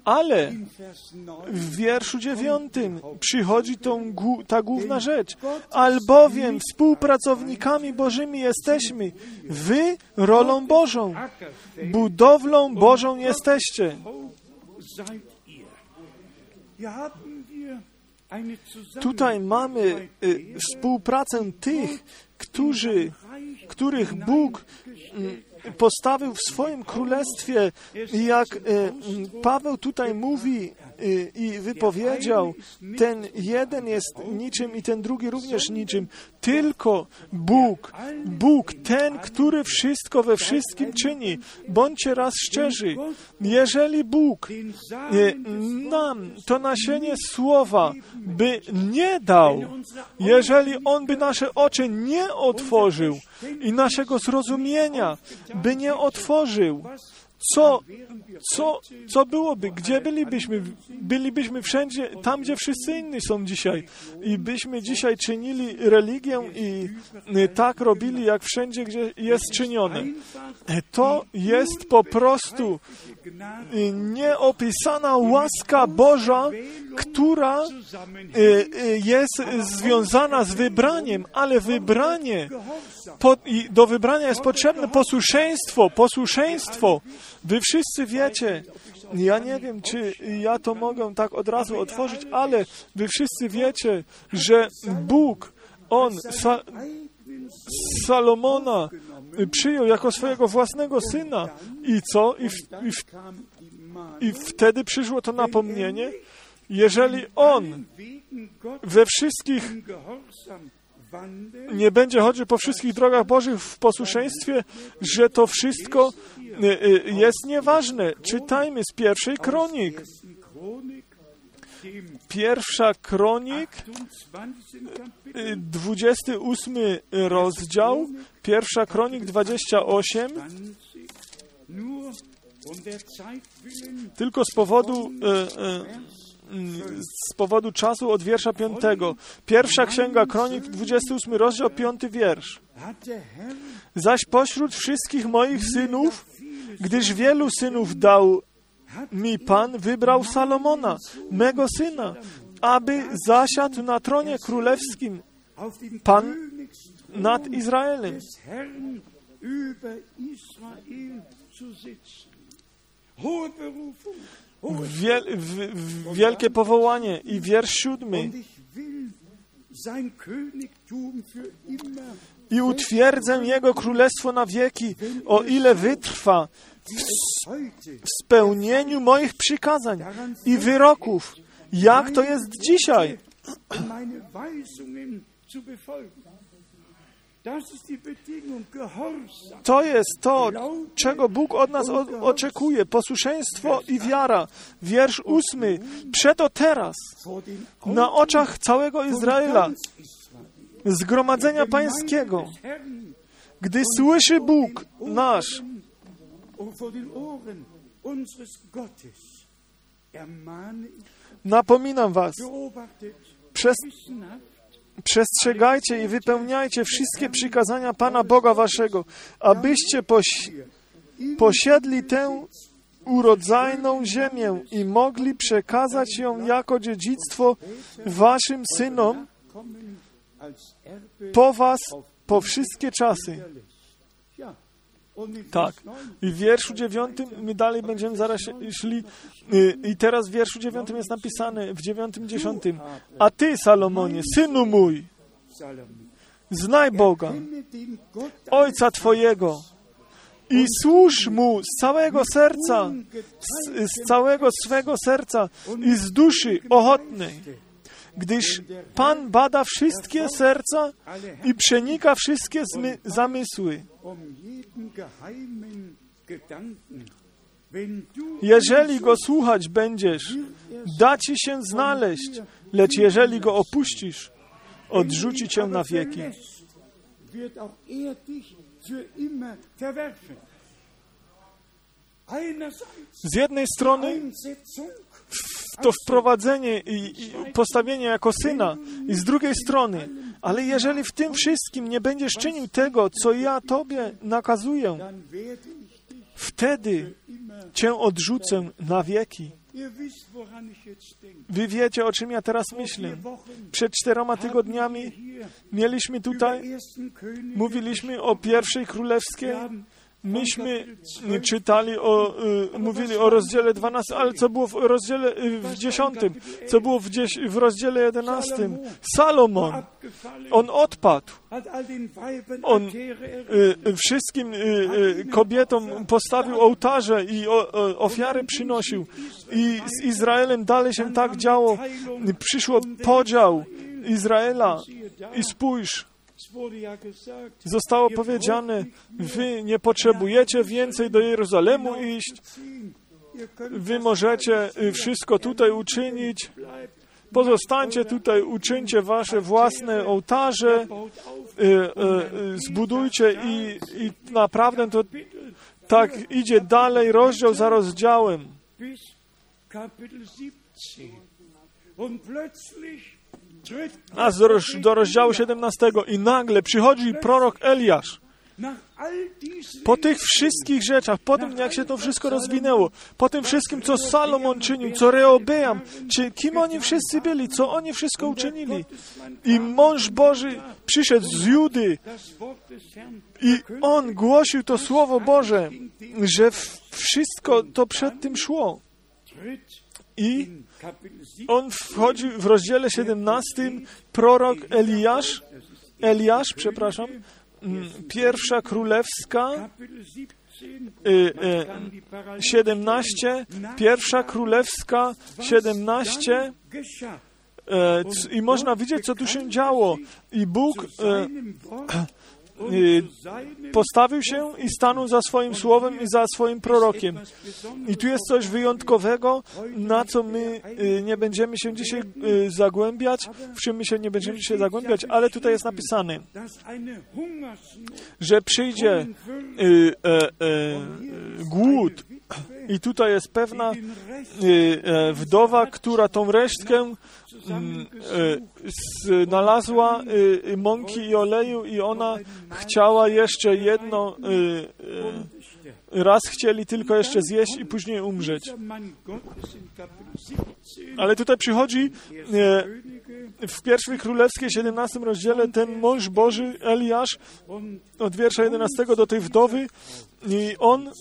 Ale
in Vers 9
w wierszu dziewiątym przychodzi tą, ta główna rzecz. Albowiem współpracownikami Bożymi jesteśmy. Wy rolą Bożą, budowlą Bożą jesteście. Tutaj mamy y, współpracę tych, którzy, których Bóg mm, postawił w swoim królestwie. Jak y, Paweł tutaj mówi y, i wypowiedział, ten jeden jest niczym i ten drugi również niczym. Tylko Bóg, Bóg, ten, który wszystko we wszystkim czyni. Bądźcie raz szczerzy. Jeżeli Bóg y, nam to nasienie słowa by nie dał, jeżeli On by nasze oczy nie otworzył i naszego zrozumienia by nie otworzył, co, co, co byłoby? Gdzie bylibyśmy? Bylibyśmy wszędzie, tam gdzie wszyscy inni są dzisiaj. I byśmy dzisiaj czynili religię i y, tak robili, jak wszędzie, gdzie jest czynione. To jest po prostu nieopisana łaska Boża, która y, y, jest związana z wybraniem, ale wybranie, do wybrania jest potrzebne posłuszeństwo, posłuszeństwo. Wy wszyscy wiecie, ja nie wiem, czy ja to mogę tak od razu otworzyć, ale wy wszyscy wiecie, że Bóg, On sa, Salomona przyjął jako swojego własnego syna. I co? I, w, i, w, I wtedy przyszło to napomnienie, jeżeli On we wszystkich nie będzie chodził po wszystkich drogach Bożych w posłuszeństwie, że to wszystko y, y, jest nieważne. Czytajmy z pierwszej kronik. Pierwsza kronik,
28. Kapitel,
y, 28 rozdział, pierwsza kronik 28,
20, nur um der Zeit willen
tylko z powodu, y, mm, z powodu czasu od wiersza 5. Pierwsza księga kronik, 28 rozdział, 5 wiersz. Zaś pośród wszystkich moich synów, gdyż wielu synów dał mi Pan, wybrał Salomona, mego syna, aby zasiadł na tronie królewskim Pan nad Izraelem. Wiel, w, w, wielkie powołanie i wiersz siódmy. I utwierdzę Jego królestwo na wieki, o ile wytrwa w spełnieniu moich przykazań i wyroków, jak to jest dzisiaj. To jest to, czego Bóg od nas oczekuje. Posłuszeństwo i wiara. Wiersz ósmy. Przeto teraz, na oczach całego Izraela, zgromadzenia pańskiego, gdy słyszy Bóg nasz, napominam was, przez, przestrzegajcie i wypełniajcie wszystkie przykazania Pana Boga waszego, abyście poś, posiedli tę urodzajną ziemię i mogli przekazać ją jako dziedzictwo waszym synom, po was po wszystkie czasy.
hinterlässt. Ja, und in
Tak.
Vers 9
I w wierszu dziewiątym, my dalej będziemy zaraz szli, y, i teraz w wierszu dziewiątym jest napisane, w dziewiątym, dziesiątym, a ty, Salomonie, synu mój, znaj Boga, Ojca Twojego i służ Mu z całego serca, z, z całego swego serca i z duszy ochotnej, gdyż Pan bada wszystkie serca i przenika wszystkie zamysły. Jeżeli Go słuchać będziesz, da Ci się znaleźć, lecz jeżeli Go opuścisz, odrzuci Cię na wieki. Z jednej strony to wprowadzenie i, i postawienie jako syna, i z drugiej strony, ale jeżeli w tym wszystkim nie będziesz czynił tego, co ja Tobie nakazuję, wtedy. Cię odrzucę na wieki. Wy wiecie, o czym ja teraz myślę. Przed czteroma tygodniami mieliśmy tutaj, mówiliśmy o pierwszej królewskiej, myśmy y, czytali o, y, mówili o rozdziale 12, ale co było w rozdziale y, w 10, co było w, dzieś, w rozdziale 11? Salomon, on odpadł. On wszystkim kobietom postawił ołtarze i ofiary przynosił. I z Izraelem dalej się tak działo. Przyszło podział Izraela. I spójrz, Zostało powiedziane, wy nie potrzebujecie więcej do Jeruzalemu iść, wy możecie y, wszystko tutaj uczynić, pozostańcie tutaj, uczyńcie wasze własne ołtarze, y, y, zbudujcie i, i naprawdę to tak idzie dalej rozdział za rozdziałem. Aż do, roz- do rozdziału 17 i nagle przychodzi prorok Eliasz. Po tych wszystkich rzeczach, po tym jak się to wszystko rozwinęło, po tym wszystkim, co Salomon czynił, co Reobeam, czy kim oni wszyscy byli, co oni wszystko uczynili. I mąż Boży przyszedł z Judy i on głosił to Słowo Boże, że wszystko to przed tym szło. I
in Kapitel 17.
on wchodzi w rozdziale 17, prorok Eliasz, Eliasz, przepraszam, mm, pierwsza królewska,
Kapitel 17.
y, y,
Dann die Parallel
17, pierwsza królewska 17
geschah.
e, i można widzieć, co tu się działo. I Bóg Postawił się i stanął za swoim słowem i za swoim prorokiem. I tu jest coś wyjątkowego, na co my y, nie będziemy się dzisiaj y, zagłębiać, w czym my się nie będziemy dzisiaj zagłębiać, ale tutaj jest napisane, że przyjdzie y, e, e, głód i tutaj jest pewna y, e, wdowa, która tą resztkę mm, e, znalazła y, y, mąki i oleju i ona chciała jeszcze jedno, raz chcieli tylko jeszcze zjeść i później umrzeć.
dieser Mann Gottes in Kapitel 17
Ale tutaj przychodzi e, w pierwszej królewskiej 17 rozdziale ten mąż Boży Eliasz od wiersza 11 do tej wdowy i on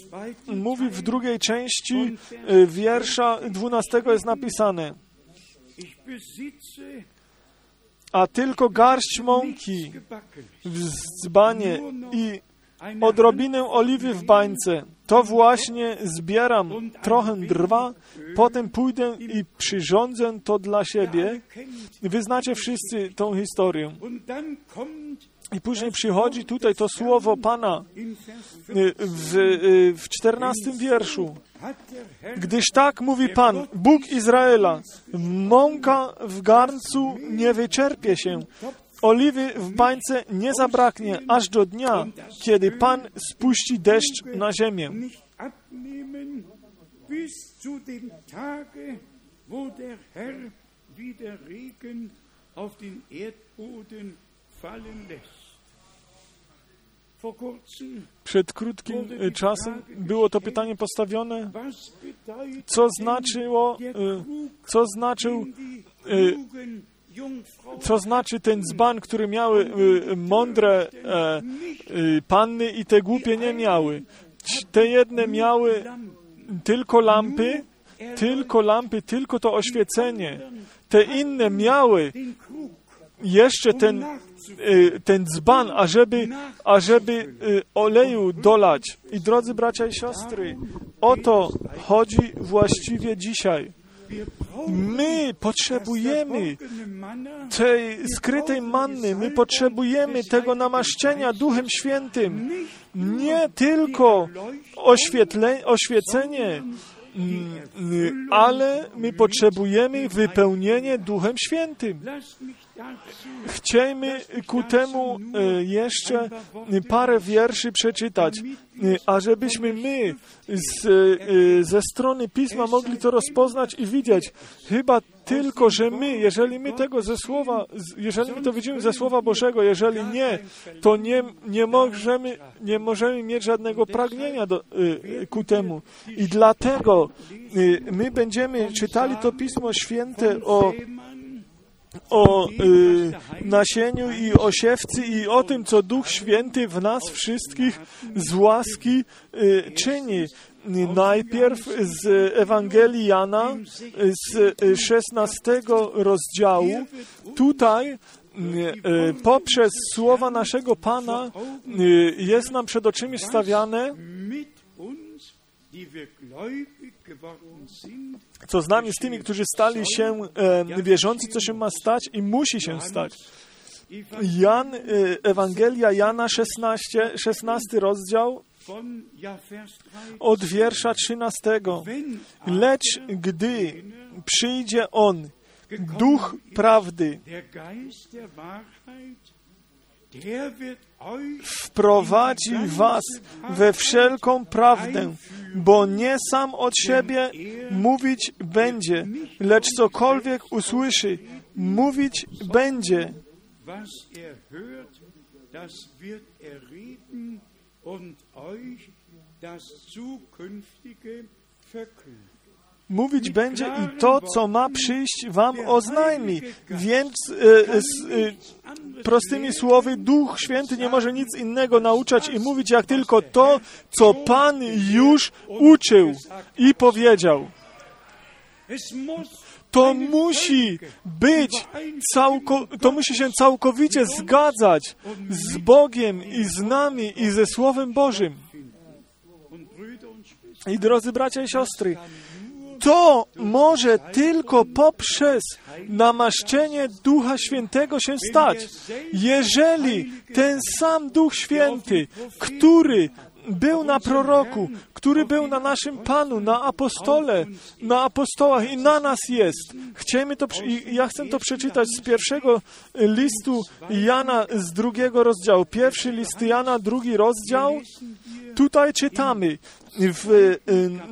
mówi w drugiej części e, wiersza 12 jest napisane a tylko garść mąki w dzbanie i odrobinę oliwy w bańce. To właśnie zbieram trochę drwa, potem pójdę i przyrządzę to dla siebie. Wy znacie wszyscy tą historię. I później przychodzi tutaj to słowo Pana y, w, y, w 14 wierszu. Gdyż tak mówi Pan, Bóg Izraela, mąka w garncu nie wyczerpie się, oliwy w bańce nie zabraknie, aż do dnia, kiedy Pan spuści deszcz na ziemię. Przed krótkim czasem było to pytanie postawione, co znaczyło,
Krug,
co znaczył co znaczy ten dzban, który miały y, mądre e, y, panny i te głupie nie miały. Te jedne miały tylko lampy, tylko lampy, tylko to oświecenie. Te inne miały jeszcze ten, y, ten dzban, ażeby, ażeby oleju dolać. I drodzy bracia i siostry, o to chodzi właściwie dzisiaj. My potrzebujemy tej skrytej manny, my potrzebujemy tego namaszczenia Duchem Świętym. Nie tylko oświetle, oświecenie, mm, ale my potrzebujemy wypełnienie Duchem Świętym. Chciejmy ku temu e, jeszcze parę wierszy przeczytać, e, a żebyśmy my z, e, ze strony Pisma mogli to rozpoznać i widzieć. Chyba tylko, że my, jeżeli my tego ze Słowa, jeżeli my to widzimy ze Słowa Bożego, jeżeli nie, to nie, nie, możemy, nie możemy mieć żadnego pragnienia do, ku temu. I dlatego my będziemy czytali to Pismo Święte o o y, nasieniu i o siewcy i o tym, co Duch Święty w nas wszystkich z łaski y, czyni. Najpierw z Ewangelii Jana z 16 rozdziału. Tutaj y, poprzez słowa naszego Pana y, jest nam przed oczymi stawiane co z nami, z tymi, którzy stali się e, wierzący, co się ma stać i musi się stać. Jan, e, Ewangelia Jana 16, 16 rozdział od wiersza 13. Lecz gdy przyjdzie On, Duch prawdy, wprowadzi was we wszelką prawdę, bo nie sam od siebie mówić będzie, lecz cokolwiek usłyszy, mówić będzie. Mówić będzie i to, co ma przyjść, wam oznajmi. Więc e, e, prostymi słowy, Duch Święty nie może nic innego nauczać i mówić, jak tylko to, co Pan już uczył i powiedział. To musi być, całko, to musi się całkowicie zgadzać z Bogiem i z nami i ze Słowem Bożym. I drodzy bracia i siostry, to może tylko poprzez namaszczenie Ducha Świętego się stać. Jeżeli ten sam Duch Święty, który był na proroku, który był na naszym Panu, na apostole, na apostołach i na nas jest. Chcemy to, ja chcę to przeczytać z pierwszego listu Jana z drugiego rozdziału. Pierwszy list Jana, drugi rozdział. Tutaj czytamy w y,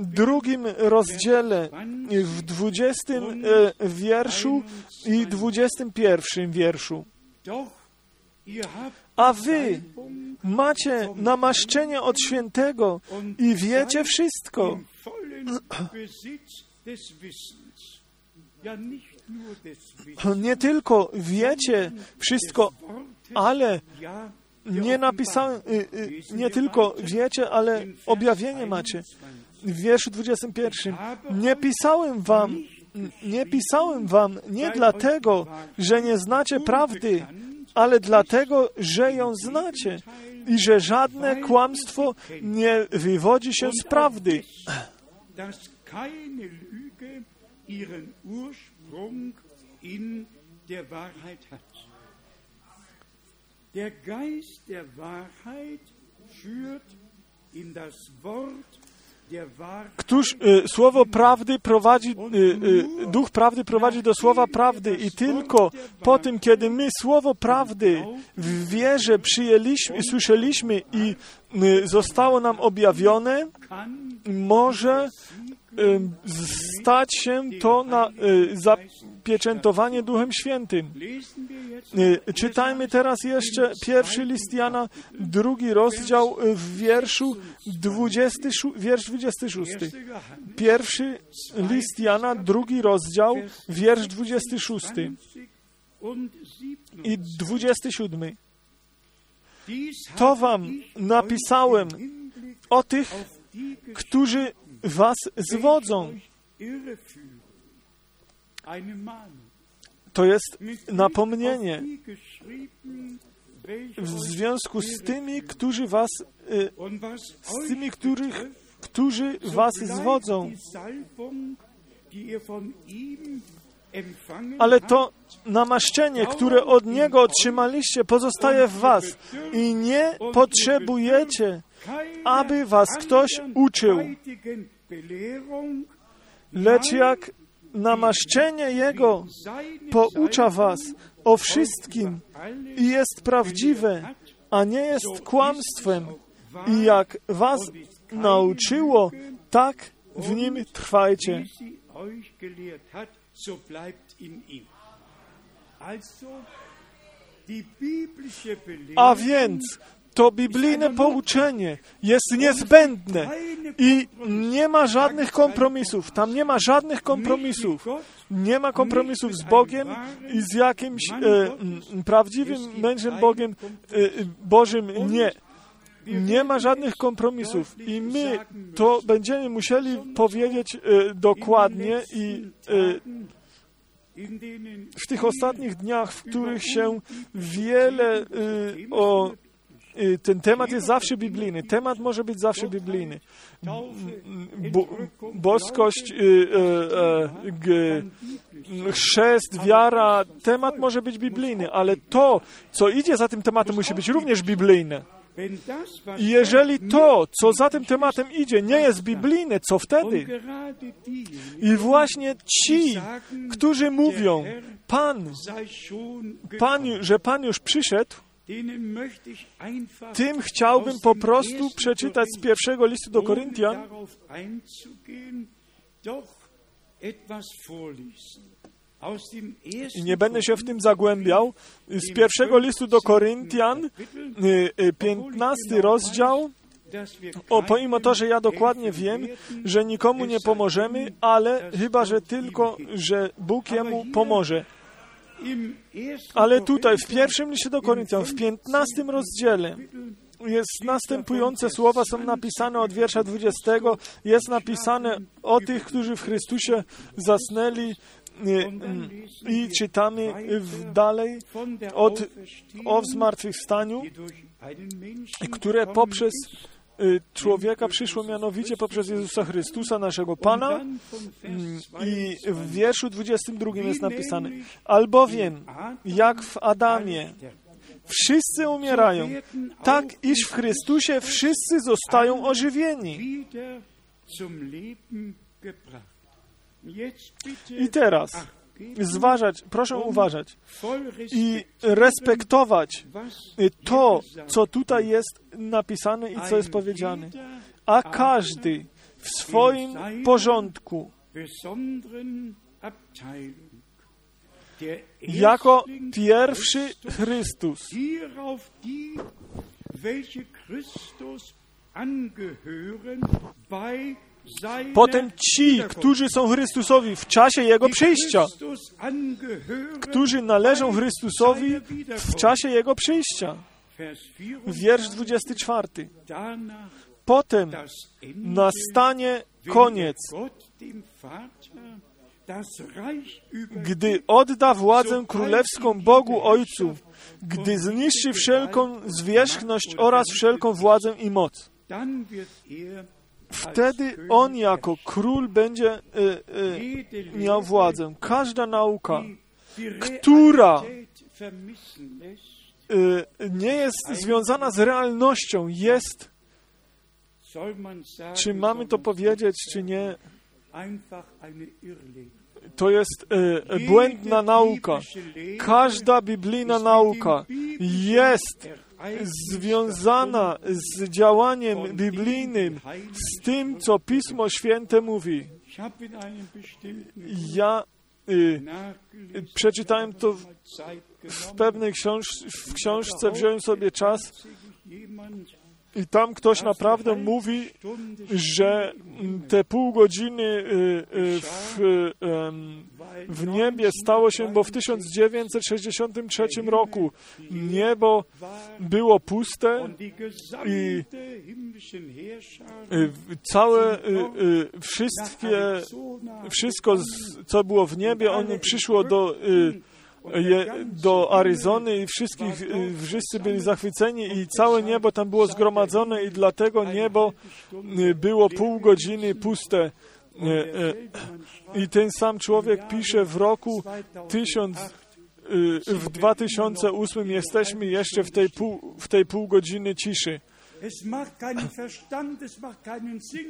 drugim rozdziale, w dwudziestym y, wierszu i dwudziestym pierwszym wierszu. A wy macie namaszczenie od świętego i wiecie wszystko. Nie tylko wiecie wszystko, ale nie napisałem, y, y, nie tylko wiecie, ale objawienie macie. W wierszu 21. Nie pisałem wam, nie pisałem wam nie dlatego, że nie znacie prawdy, ale dlatego, że ją znacie i że żadne kłamstwo nie wywodzi się z prawdy. ihren Ursprung in der Wahrheit hat. Der Geist der Wahrheit führt in das Wort Któż y, słowo prawdy prowadzi, y, y, duch prawdy prowadzi do słowa prawdy i tylko po tym, kiedy my słowo prawdy w wierze przyjęliśmy, słyszeliśmy i y, zostało nam objawione, może stać się to na zapieczętowanie Duchem Świętym. Czytajmy teraz jeszcze pierwszy list Jana, drugi rozdział w wierszu 20, wiersz 26. Pierwszy list Jana, drugi rozdział, wiersz 26.
und
i 27.
Dies
To wam napisałem o tych, którzy was zwodzą. To jest napomnienie. w związku z tymi, którzy was, y, z tymi, których, którzy was zwodzą. Ale to namaszczenie, które od Niego otrzymaliście, pozostaje w was. I nie potrzebujecie, aby was ktoś uczył. lecz jak namaszczenie Jego poucza was o wszystkim i jest prawdziwe, a nie jest kłamstwem. I jak was nauczyło, tak w nim trwajcie. A więc to biblijne pouczenie jest niezbędne i nie ma żadnych kompromisów. Tam nie ma żadnych kompromisów. Nie ma kompromisów z Bogiem i z jakimś e, prawdziwym mężem Bogiem, e, e, Bożym. Nie. Nie ma żadnych kompromisów i my to będziemy musieli powiedzieć e, dokładnie i e, w tych ostatnich dniach, w których się wiele y, o ten temat jest zawsze biblijny. Temat może być zawsze biblijny. Bo, boskość, y, y, y, chrzest, wiara, temat może być biblijny, ale to, co idzie za tym tematem, musi być również biblijne. jeżeli to, co za tym tematem idzie, nie jest biblijne, co wtedy? I właśnie ci, którzy mówią, Pan, Pan, że Pan już przyszedł, tym chciałbym po prostu przeczytać z pierwszego listu do Koryntian, nie będę się w tym zagłębiał, z pierwszego listu do Koryntian, y, y, 15 rozdział, o, pomimo to, że ja dokładnie wiem, że nikomu nie pomożemy, ale chyba, że tylko, że Bóg jemu pomoże. Ale tutaj, w pierwszym liście do Koryntian, w 15 rozdziale, jest następujące słowa są napisane od wiersza 20, jest napisane o tych, którzy w Chrystusie zasnęli y, y, i czytamy dalej od, o zmartwychwstaniu, które poprzez człowieka przyszło mianowicie poprzez Jezusa Chrystusa, naszego Pana. Mm, I
22,
w wierszu 22 jest napisane, albowiem jak w Adamie wszyscy umierają, tak iż w Chrystusie wszyscy zostają ożywieni. I teraz zważać, proszę uważać
voll
i respektować y, to, co tutaj jest napisane i co jest powiedziane. A każdy w swoim porządku, jako pierwszy Chrystus,
welche Christus angehören, bei
potem ci, którzy są Chrystusowi w czasie Jego przyjścia, którzy należą Chrystusowi w czasie Jego przyjścia. Wiersz
24.
24.
Danach
Potem nastanie koniec, gdy odda władzę królewską Bogu Ojcu, gdy zniszczy wszelką zwierzchność oraz wszelką władzę i moc. Wtedy On jako król będzie y,
jede
miał władzę. Każda nauka, która y, nie jest związana z realnością, jest, czy mamy to powiedzieć, czy nie, to jest błędna nauka. Każda biblijna nauka jest związana z działaniem biblijnym, z tym, co Pismo Święte mówi. Ja y, przeczytałem to w, w pewnej książ w książce, wziąłem sobie czas I tam ktoś naprawdę mówi, że te pół godziny y, y, w, w niebie stało się, bo w 1963 roku niebo było puste i y, całe, wszystkie, wszystko, co było w niebie, ono przyszło do, do Aryzony i wszystkich, y, wszyscy byli zachwyceni i całe niebo tam było zgromadzone i dlatego niebo y, było pół godziny puste. Y, I ten sam człowiek pisze w roku 1000, y, w 2008 jesteśmy jeszcze w tej pół, w tej pół godziny ciszy.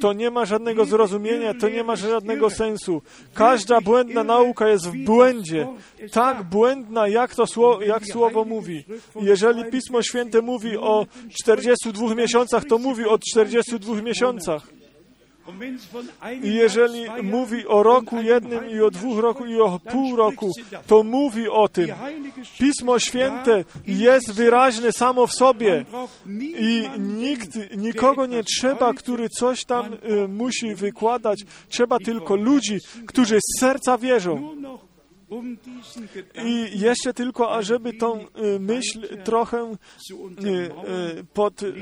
To nie ma żadnego zrozumienia, to nie ma żadnego sensu. Każda błędna nauka jest w błędzie. Tak błędna, jak to słowo, jak słowo mówi. Jeżeli Pismo Święte mówi o 42 miesiącach, to mówi o 42 miesiącach. I jeżeli mówi o roku jednym i o dwóch roku i o pół roku, to mówi o tym. Pismo Święte jest wyraźne samo w sobie. I nikt, nikogo nie trzeba, który coś tam y, musi wykładać. Trzeba tylko ludzi, którzy z serca wierzą. I jeszcze tylko, ażeby tą y, myśl trochę y, y, pod, y,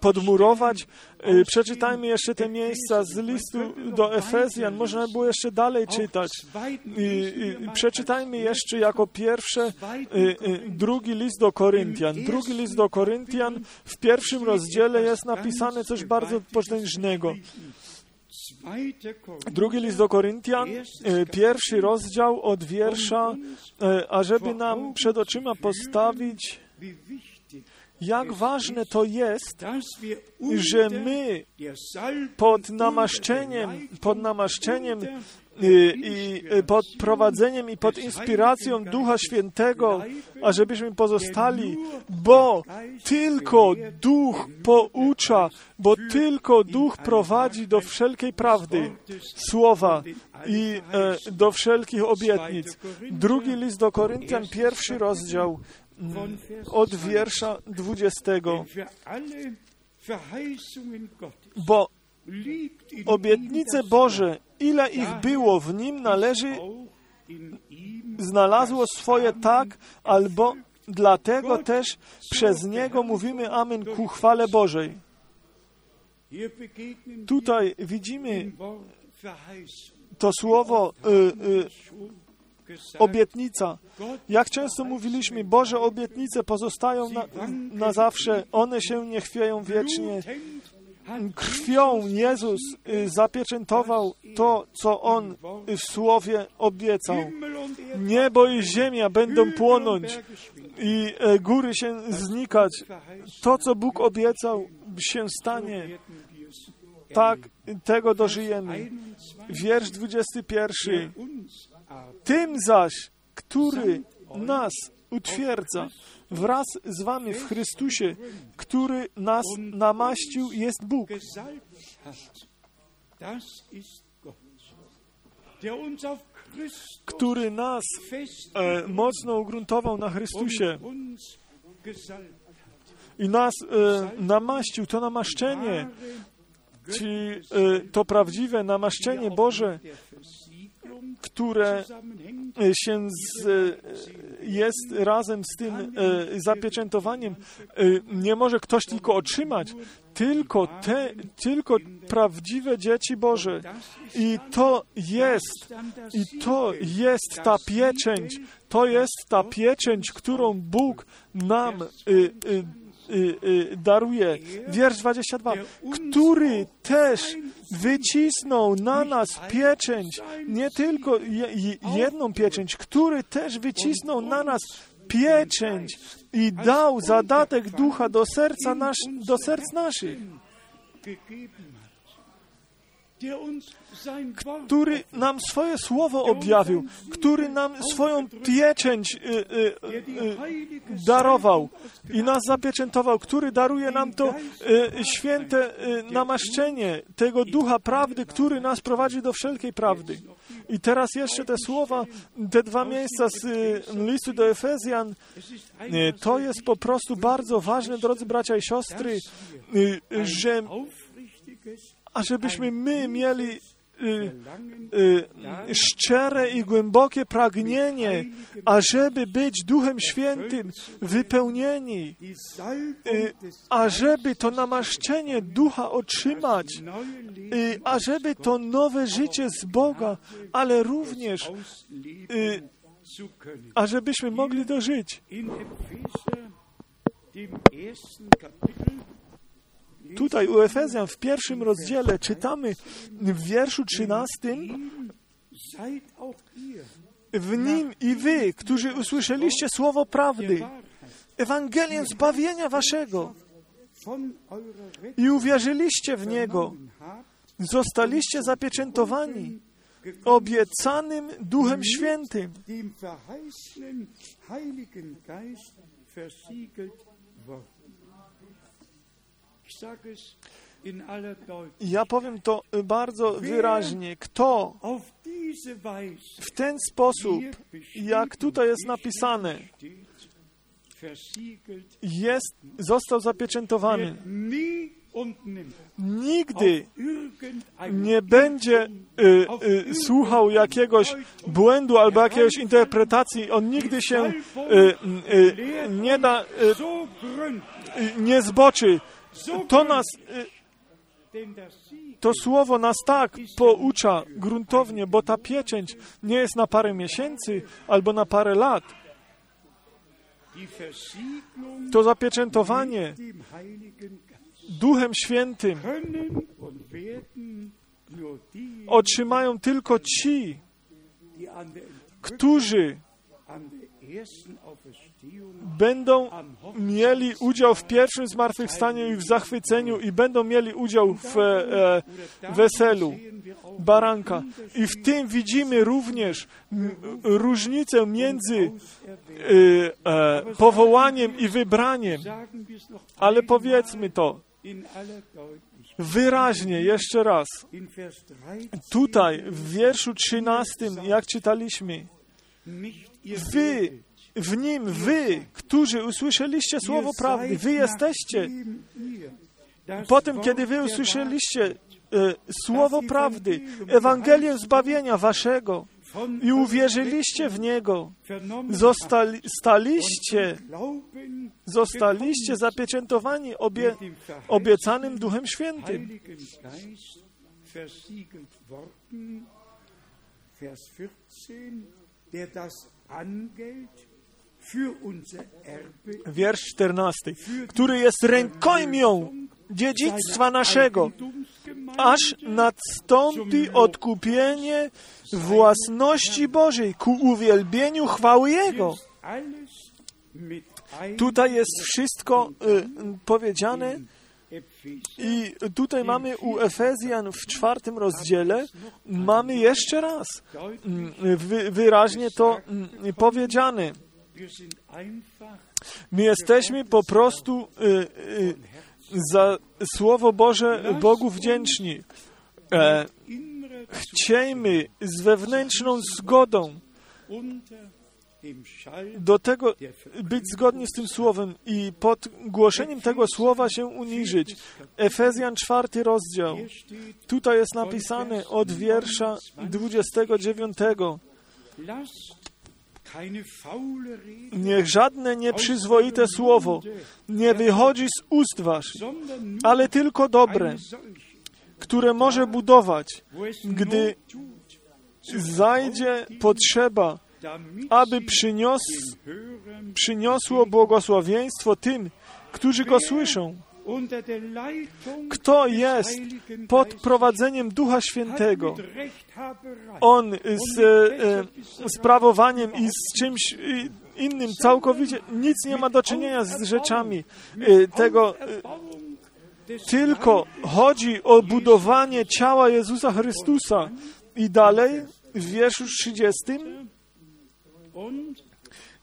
podmurować, y, przeczytajmy jeszcze te miejsca z listu do Efezjan. Można było jeszcze dalej czytać. Przeczytajmy jeszcze jako pierwsze y, y, drugi list do Koryntian. Drugi list do Koryntian w pierwszym rozdziale jest napisane coś bardzo potężnego. Drugi list do Koryntian, pierwszy rozdział od wiersza, ażeby nam przed oczyma postawić, jak ważne to jest, że my pod namaszczeniem, pod namaszczeniem y, i y, pod prowadzeniem i pod inspiracją Ducha Świętego, ażebyśmy pozostali, bo tylko Duch poucza, bo tylko Duch prowadzi do wszelkiej prawdy, słowa i e, do wszelkich obietnic. Drugi list do Koryntian, pierwszy rozdział od wiersza 20.
Denn für alle Verheißungen Gottes
Bo obietnice Boże, ile ich było w nim należy, znalazło swoje tak, albo dlatego też przez Niego mówimy Amen ku chwale Bożej. Tutaj widzimy to słowo y, y, obietnica. Jak często mówiliśmy, Boże obietnice pozostają na, na zawsze, one się nie chwieją wiecznie. Krwią Jezus y, zapieczętował to, co On y, w Słowie obiecał. Niebo i ziemia będą płonąć i e, góry się znikać. To, co Bóg obiecał, się stanie. Tak, tego dożyjemy.
21.
Wiersz 21. Tym zaś, który nas utwierdza wraz z wami w Chrystusie, który nas namaścił, jest Bóg. który nas e, mocno ugruntował na Chrystusie i nas e, namaścił. To namaszczenie, ci, e, to prawdziwe namaszczenie Boże, które e, się z, e, jest razem z tym e, zapieczętowaniem. Nie może ktoś tylko otrzymać, tylko te, tylko prawdziwe dzieci Boże. I to jest, i to jest ta pieczęć, to jest ta pieczęć, którą Bóg nam y, y, daruje. Wiersz 22. Który też wycisnął na nas pieczęć, nie tylko je, je- jedną pieczęć, który też wycisnął na nas pieczęć i dał zadatek ducha do serca nasz, do serc naszych, który nam swoje słowo objawił, który nam swoją pieczęć y, y, y, darował i nas zapieczętował, który daruje nam to święte namaszczenie tego ducha prawdy, który nas prowadzi do wszelkiej prawdy. I teraz jeszcze te słowa, te dwa miejsca z listu do Efezjan, to jest po prostu bardzo ważne, drodzy bracia i siostry, że ażebyśmy my mieli szczere i głębokie pragnienie, ażeby być Duchem Świętym wypełnieni, y, ażeby to namaszczenie Ducha otrzymać, y, ażeby to nowe życie z Boga, ale również, ażebyśmy mogli dożyć.
In Epheser, dem ersten Kapitel,
Tutaj u Efezjan w pierwszym rozdziale czytamy w wierszu trzynastym
seid auch ihr
w nim i wy, którzy usłyszeliście słowo prawdy, Ewangelię zbawienia waszego i uwierzyliście w niego, zostaliście zapieczętowani obiecanym Duchem Świętym,
dem verheißenen Heiligen Geist versiegelt worden.
Ja powiem to bardzo wyraźnie. Kto w ten sposób, jak tutaj jest napisane, jest, został zapieczętowany,
nie
nigdy nie będzie y, y, słuchał jakiegoś błędu albo jakiejś interpretacji. On nigdy się y, y, nie da, y,
gründlich,
y, nie zboczy. To nas, y, to słowo nas tak poucza gruntownie, bo ta pieczęć nie jest na parę miesięcy albo na parę lat. To zapieczętowanie Duchem Świętym otrzymają tylko ci, którzy będą mieli udział w pierwszym zmartwychwstaniu i w zachwyceniu i będą mieli udział w e, e, weselu baranka. I w tym widzimy również różnicę między e, e, powołaniem i wybraniem. Ale powiedzmy to wyraźnie jeszcze raz.
In Vers 13
Tutaj w wierszu 13, jak czytaliśmy, wy, w nim wy, którzy usłyszeliście słowo prawdy, wy jesteście Po tym, kiedy wy usłyszeliście e, słowo prawdy, Ewangelię zbawienia waszego i uwierzyliście w niego, zostali, staliście, zostaliście zapieczętowani obie, obiecanym Duchem Świętym.
Vers 14, der das Erbe
Wiersz 14, który jest rękojmią dziedzictwa naszego, aż nastąpi odkupienie własności Bożej ku uwielbieniu chwały Jego. Tutaj jest wszystko y, powiedziane. i tutaj mamy u Efezjan w czwartym rozdziale, mamy jeszcze raz wy, wyraźnie to powiedziane. My jesteśmy po prostu y, y, za Słowo Boże Bogu wdzięczni. E, chciejmy z wewnętrzną zgodą do tego być zgodni z tym słowem i pod głoszeniem tego słowa się uniżyć. Efezjan czwarty rozdział. Tutaj jest napisane od wiersza 29. Niech żadne nieprzyzwoite słowo nie wychodzi z ust waszych, ale tylko dobre, które może budować, gdy zajdzie potrzeba, aby przynios, przyniosło błogosławieństwo tym, którzy go słyszą. Kto jest pod prowadzeniem Ducha Świętego? On z e, sprawowaniem i z czymś e, innym całkowicie nic nie ma do czynienia z rzeczami e, tego. e, Tylko chodzi o budowanie ciała Jezusa Chrystusa. I dalej w wierszu 30.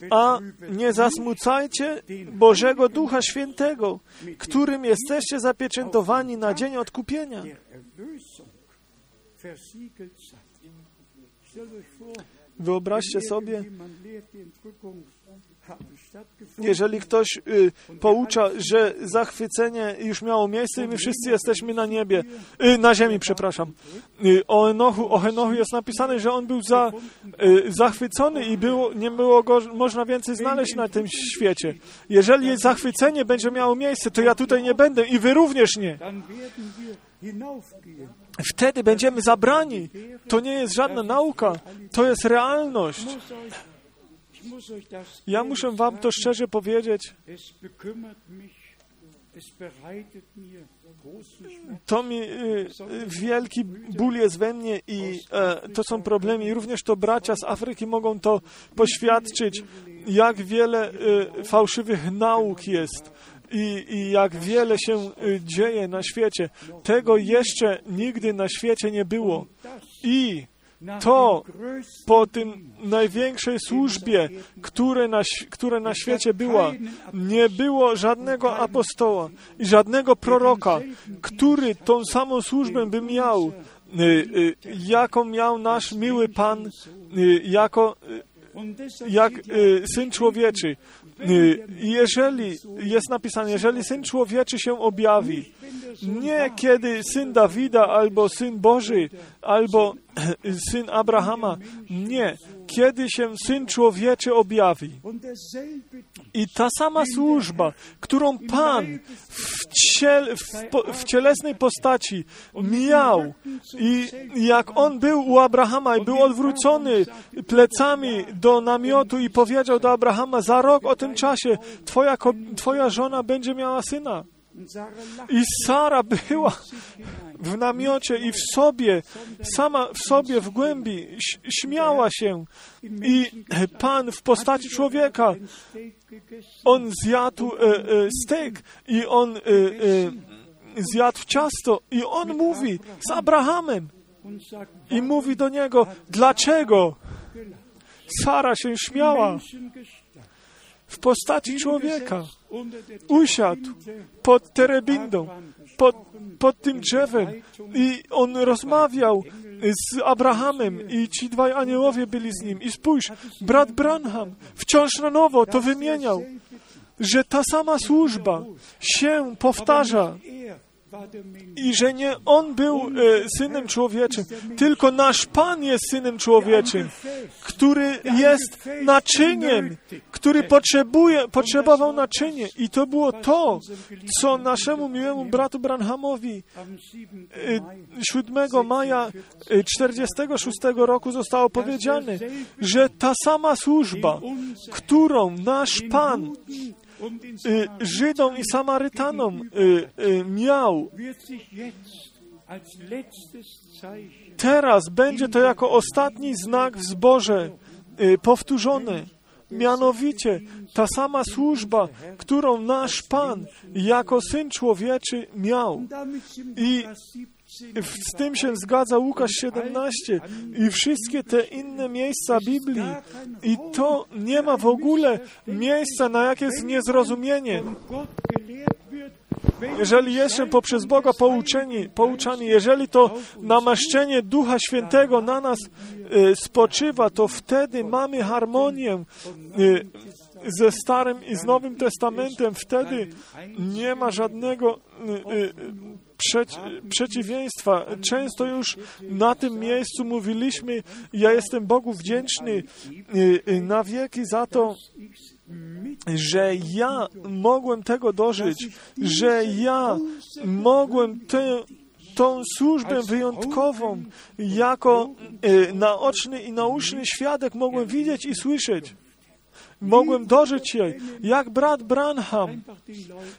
A nie zasmucajcie Bożego Ducha Świętego, którym jesteście zapieczętowani na dzień odkupienia. Wyobraźcie sobie, jeżeli ktoś y, poucza, że zachwycenie już miało miejsce i my wszyscy jesteśmy na niebie, y, na ziemi, przepraszam. Y, o, Enochu, o Henochu jest napisane, że on był za, y, zachwycony i było, nie było go można więcej znaleźć na tym świecie. Jeżeli zachwycenie będzie miało miejsce, to ja tutaj nie będę i wy również nie. Wtedy będziemy zabrani. To nie jest żadna nauka, to jest realność. Ja muszę wam to szczerze powiedzieć. To mi y, wielki ból jest we mnie i e, to są problemy. I również to bracia z Afryki mogą to poświadczyć, jak wiele y, fałszywych nauk jest. I, I jak wiele się y, dzieje na świecie. Tego jeszcze nigdy na świecie nie było. I to po tym największej służbie, które na, które na świecie była, nie było żadnego apostoła i żadnego proroka, który tą samą służbę by miał, y, y, jaką miał nasz miły Pan, y, jako jak Syn Człowieczy. Jeżeli jest napisane, jeżeli Syn Człowieczy się objawi, nie kiedy Syn Dawida albo Syn Boży, albo Syn Abrahama, nie, kiedy się Syn Człowieczy objawi. I ta sama służba, którą Pan w, ciel, w, w cielesnej postaci miał i jak On był u Abrahama i był odwrócony plecami do namiotu i powiedział do Abrahama, za rok o tym czasie twoja, twoja żona będzie miała syna. I Sara była w namiocie i w sobie, sama w sobie, w głębi, śmiała się. I Pan w postaci człowieka, on zjadł e, e, i on e, e, zjadł ciasto i on mówi z Abrahamem i mówi do niego, dlaczego? Sara się śmiała w postaci człowieka. Usiadł pod terebindą, pod, pod tym drzewem i on rozmawiał z Abrahamem i ci dwaj aniołowie byli z nim. I spójrz, brat Branham wciąż na nowo to wymieniał, że ta sama służba się powtarza i że nie On był e, Synem Człowieczym, tylko nasz Pan jest Synem Człowieczym, który jest naczyniem, który potrzebuje, potrzebował naczynie. I to było to, co naszemu miłemu bratu Branhamowi 7 e, maja 46 e, roku zostało powiedziane, że ta sama służba, którą nasz Pan Żydom i Samarytanom y, y, miał. Teraz będzie to jako ostatni znak w zborze powtórzone. Mianowicie ta sama służba, którą nasz Pan jako Syn Człowieczy miał. I z tym się zgadza Łukasz 17 i wszystkie te inne miejsca Biblii. I to nie ma w ogóle miejsca na jakieś niezrozumienie. Jeżeli jestem poprzez Boga pouczeni, pouczani, jeżeli to namaszczenie Ducha Świętego na nas y, spoczywa, to wtedy mamy harmonię y, ze Starym i z Nowym Testamentem. Wtedy nie ma żadnego y, przeci przeciwieństwa. Często już na tym miejscu mówiliśmy, ja jestem Bogu wdzięczny na wieki za to, że ja mogłem tego dożyć, że ja mogłem tę tą służbę wyjątkową jako e, naoczny i nauczny świadek mogłem widzieć i słyszeć. Mogłem dożyć jej, jak brat Branham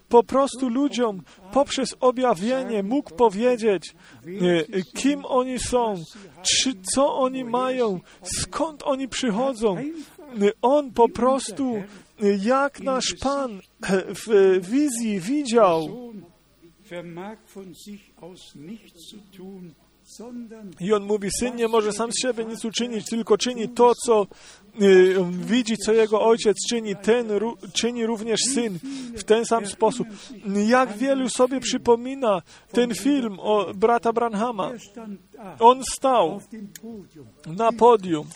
po prostu ludziom poprzez objawienie mógł powiedzieć, e, kim oni są, czy co oni mają, skąd oni przychodzą. On po prostu jak nasz Pan w wizji widział, I on mówi, syn nie może sam z siebie nic uczynić, tylko czyni to, co y, widzi, co jego ojciec czyni, ten czyni również syn w ten sam sposób. Jak wielu sobie przypomina ten film o brata Branhama. On stał na podium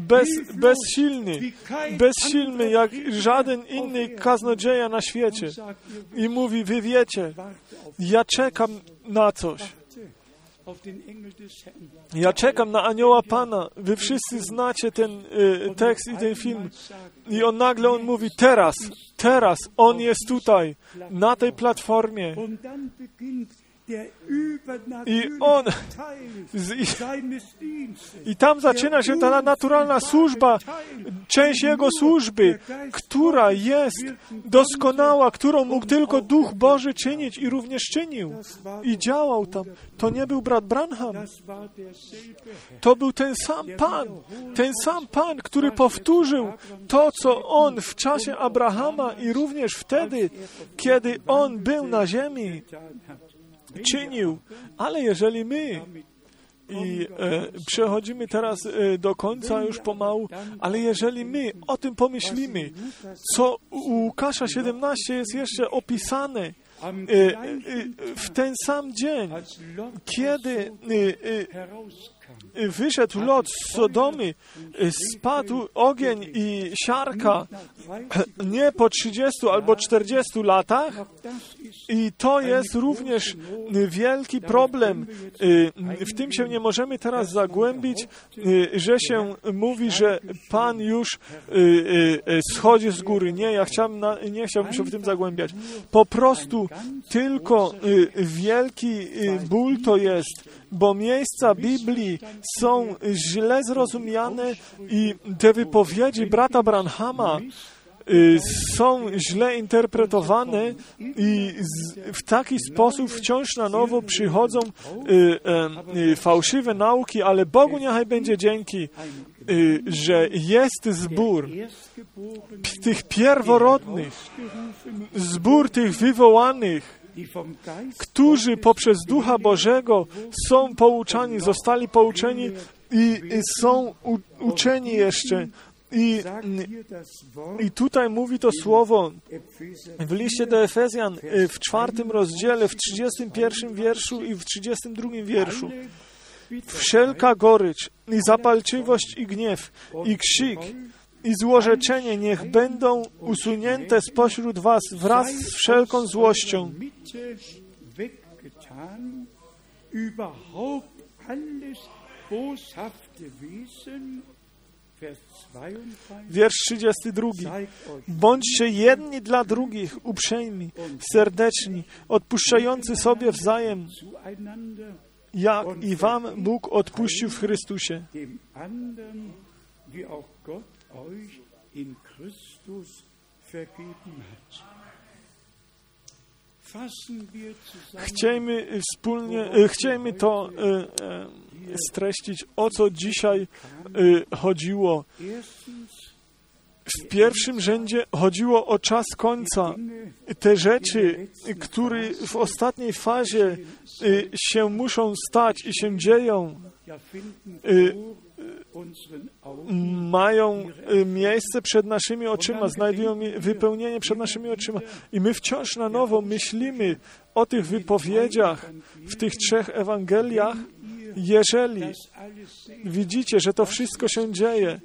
bez, bezsilny, bezsilny jak żaden inny kaznodzieja na świecie. I mówi, wy wiecie, ja czekam na coś. Ja czekam na anioła Pana. Wy wszyscy znacie ten y, tekst i ten film. I on nagle on mówi, teraz, teraz, on jest tutaj, na tej platformie. I on, i, i tam zaczyna się ta naturalna służba, część jego służby, która jest doskonała, którą mógł tylko Duch Boży czynić i również czynił. I działał tam. To nie był brat Branham. To był ten sam Pan, ten sam Pan, który powtórzył to, co on w czasie Abrahama i również wtedy, kiedy on był na ziemi czynił. Ale jeżeli my i e, przechodzimy teraz e, do końca już pomału, ale jeżeli my o tym pomyślimy, co u Łukasza 17 jest jeszcze opisane, e, w ten sam dzień, kiedy wyszedł lot z Sodomy, spadł ogień i siarka nie po 30 albo 40 latach i to jest również wielki problem. W tym się nie możemy teraz zagłębić, że się mówi, że Pan już schodzi z góry. Nie, ja chciałem na, nie chciałbym się w tym zagłębiać. Po prostu tylko wielki ból to jest, bo miejsca Biblii są źle zrozumiane i te wypowiedzi brata Branhama y, są źle interpretowane i w taki sposób wciąż na nowo przychodzą y, y, fałszywe nauki, ale Bogu niechaj będzie dzięki, że jest zbór tych pierworodnych, zbór tych wywołanych, którzy poprzez Ducha Bożego są pouczani, zostali pouczeni i są u, uczeni jeszcze. I, I tutaj mówi to słowo w liście do Efezjan y, w czwartym rozdziale, w 31 wierszu i w 32 wierszu. Wszelka gorycz i zapalczywość i gniew i krzyk i złorzeczenie niech będą usunięte spośród was wraz z wszelką złością. Wiersz 32. Bądźcie jedni dla drugich, uprzejmi, serdeczni, odpuszczający sobie wzajem, jak i wam Bóg odpuścił w Chrystusie Chciejmy wspólnie, e, chciejmy to e, streścić, o co dzisiaj chodziło. W pierwszym rzędzie chodziło o czas końca. Te rzeczy, które w ostatniej fazie się muszą stać i się dzieją, mają y, miejsce przed naszymi oczyma, znajdują wypełnienie przed naszymi oczyma. I my wciąż na nowo myślimy o tych wypowiedziach w tych trzech Ewangeliach, jeżeli widzicie, że to wszystko się dzieje,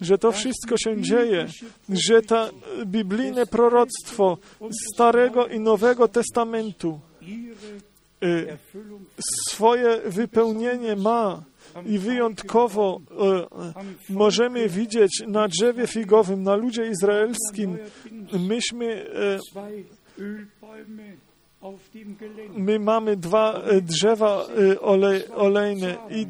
że to wszystko się dzieje, że to biblijne proroctwo Starego i Nowego Testamentu y, swoje wypełnienie ma i wyjątkowo e, możemy widzieć na drzewie figowym, na ludzie izraelskim, myśmy e, my mamy dwa e, drzewa e, olej, olejne i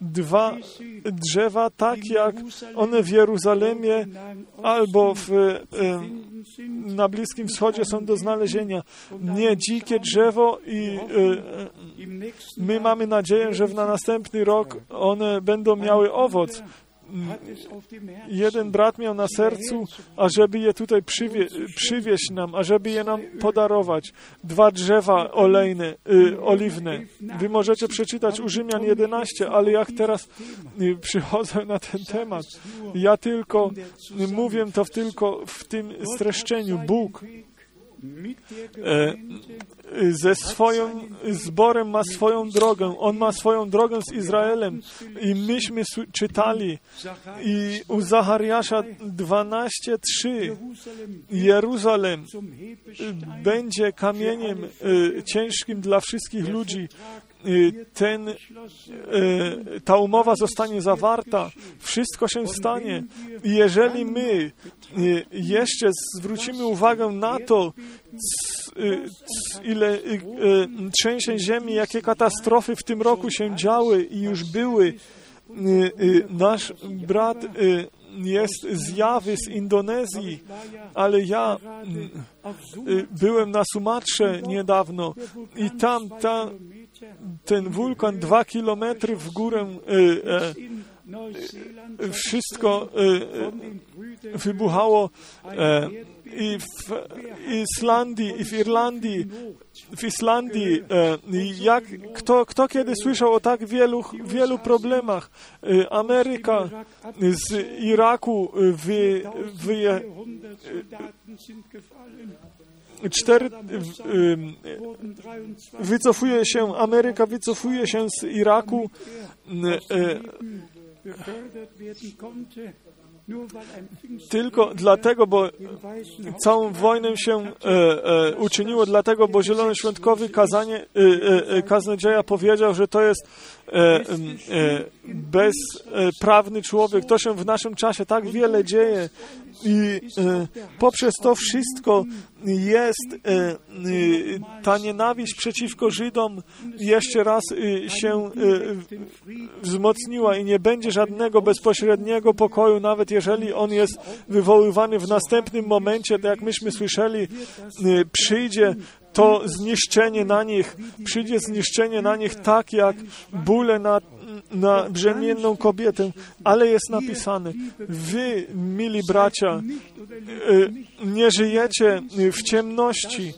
dwa drzewa, tak jak one w Jeruzalemie albo w, na Bliskim Wschodzie są do znalezienia. Nie dzikie drzewo i my mamy nadzieję, że na następny rok one będą miały owoc. Jeden brat miał na sercu, ażeby je tutaj przywie, przywieźć nam, ażeby je nam podarować. Dwa drzewa olejne, y, oliwne. Wy możecie przeczytać u Rzymian 11, ale jak teraz y, przychodzę na ten temat, ja tylko mówię to w, tylko w tym streszczeniu. Bóg ze swoim zborem ma swoją drogę. On ma swoją drogę z Izraelem. I myśmy czytali i u Zachariasza 12:3 Jeruzalem będzie kamieniem e, ciężkim dla wszystkich ludzi. E, ten, e, ta umowa zostanie zawarta, wszystko się stanie. Jeżeli my jeszcze zwrócimy uwagę na to, ile trzęsień ziemi, jakie katastrofy w tym roku się działy i już były, nasz brat jest zjawy z Indonezji, ale ja byłem na Sumatrze niedawno i tam, tam ten wulkan dwa kilometry w górę e, e, wszystko e, wybuchało i w Islandii, i w Irlandii, w Islandii, jak, kto, kto kiedy słyszał o tak wielu, wielu problemach? Ameryka z Iraku wy, wy, cztery, wycofuje się, Ameryka wycofuje się z Iraku. gefördert werden konnte. Tylko dlatego, bo całą wojnę się e, e, uczyniło, dlatego, bo Zielonoświątkowy kazanie, e, e, kaznodzieja powiedział, że to jest e, e, bezprawny człowiek. To się w naszym czasie tak wiele dzieje i e, poprzez to wszystko jest e, e, ta nienawiść przeciwko Żydom jeszcze raz e, się wzmocniła i nie będzie żadnego bezpośredniego pokoju, nawet jeżeli on jest wywoływany w następnym momencie, tak jak myśmy słyszeli, przyjdzie to zniszczenie na nich, przyjdzie zniszczenie na nich tak jak bóle na na brzemienną kobietę, ale jest napisane, wy, mili bracia, nie żyjecie w ciemności,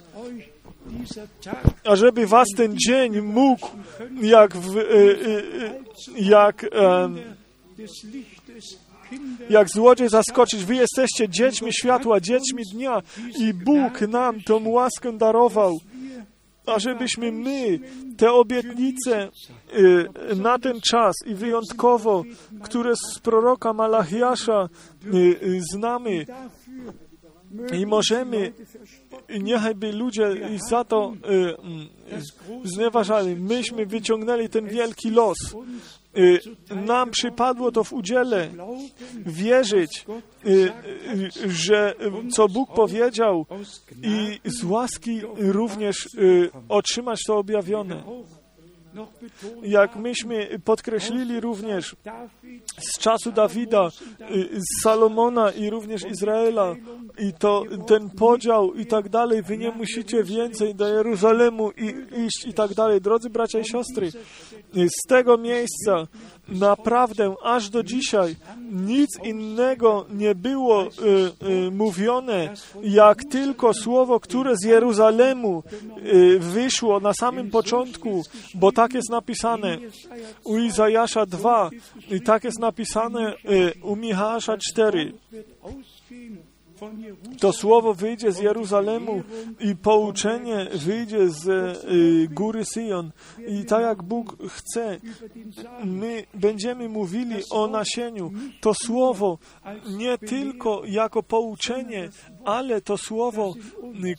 ażeby was ten dzień mógł jak, w, jak, jak złodziej zaskoczyć. Wy jesteście dziećmi światła, dziećmi dnia i Bóg nam tą łaskę darował ażebyśmy my te obietnice y, na ten czas i wyjątkowo, które z proroka Malachiasza y, y, znamy i możemy, niechaj by ludzie za to znieważali. Myśmy wyciągnęli ten wielki los. Nam przypadło to w udziale wierzyć, że co Bóg powiedział i z łaski również otrzymać to objawione. Jak myśmy podkreślili również z czasu Dawida, z Salomona i również Izraela, i to ten podział i tak dalej, wy nie musicie więcej do Jeruzalemu i, iść i tak dalej. Drodzy bracia i siostry, z tego miejsca naprawdę aż do dzisiaj nic innego nie było y, y, mówione, jak tylko słowo, które z Jeruzalemu y, wyszło na samym początku, bo tak jest napisane u Izajasza 2 i tak jest napisane y, u Michała 4 to słowo wyjdzie z Jeruzalemu i pouczenie wyjdzie z y, góry Syjon. I tak jak Bóg chce, my będziemy mówili o nasieniu. To słowo nie tylko jako pouczenie, ale to słowo,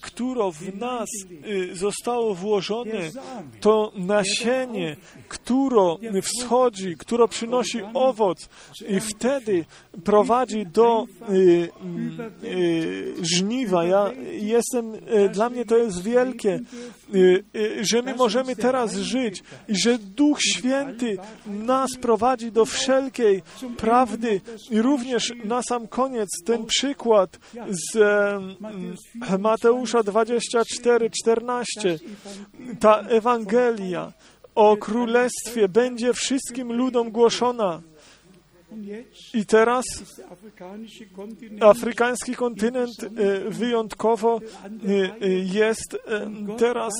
które w nas y, zostało włożone, to nasienie, które wschodzi, które przynosi owoc i wtedy prowadzi do y, żniwa. Ja jestem, dla mnie to jest wielkie, że my możemy teraz żyć i że Duch Święty nas prowadzi do wszelkiej prawdy i również na sam koniec ten przykład z Mateusza 24, 14. Ta Ewangelia o Królestwie będzie wszystkim ludom głoszona. I teraz afrykański kontynent wyjątkowo jest teraz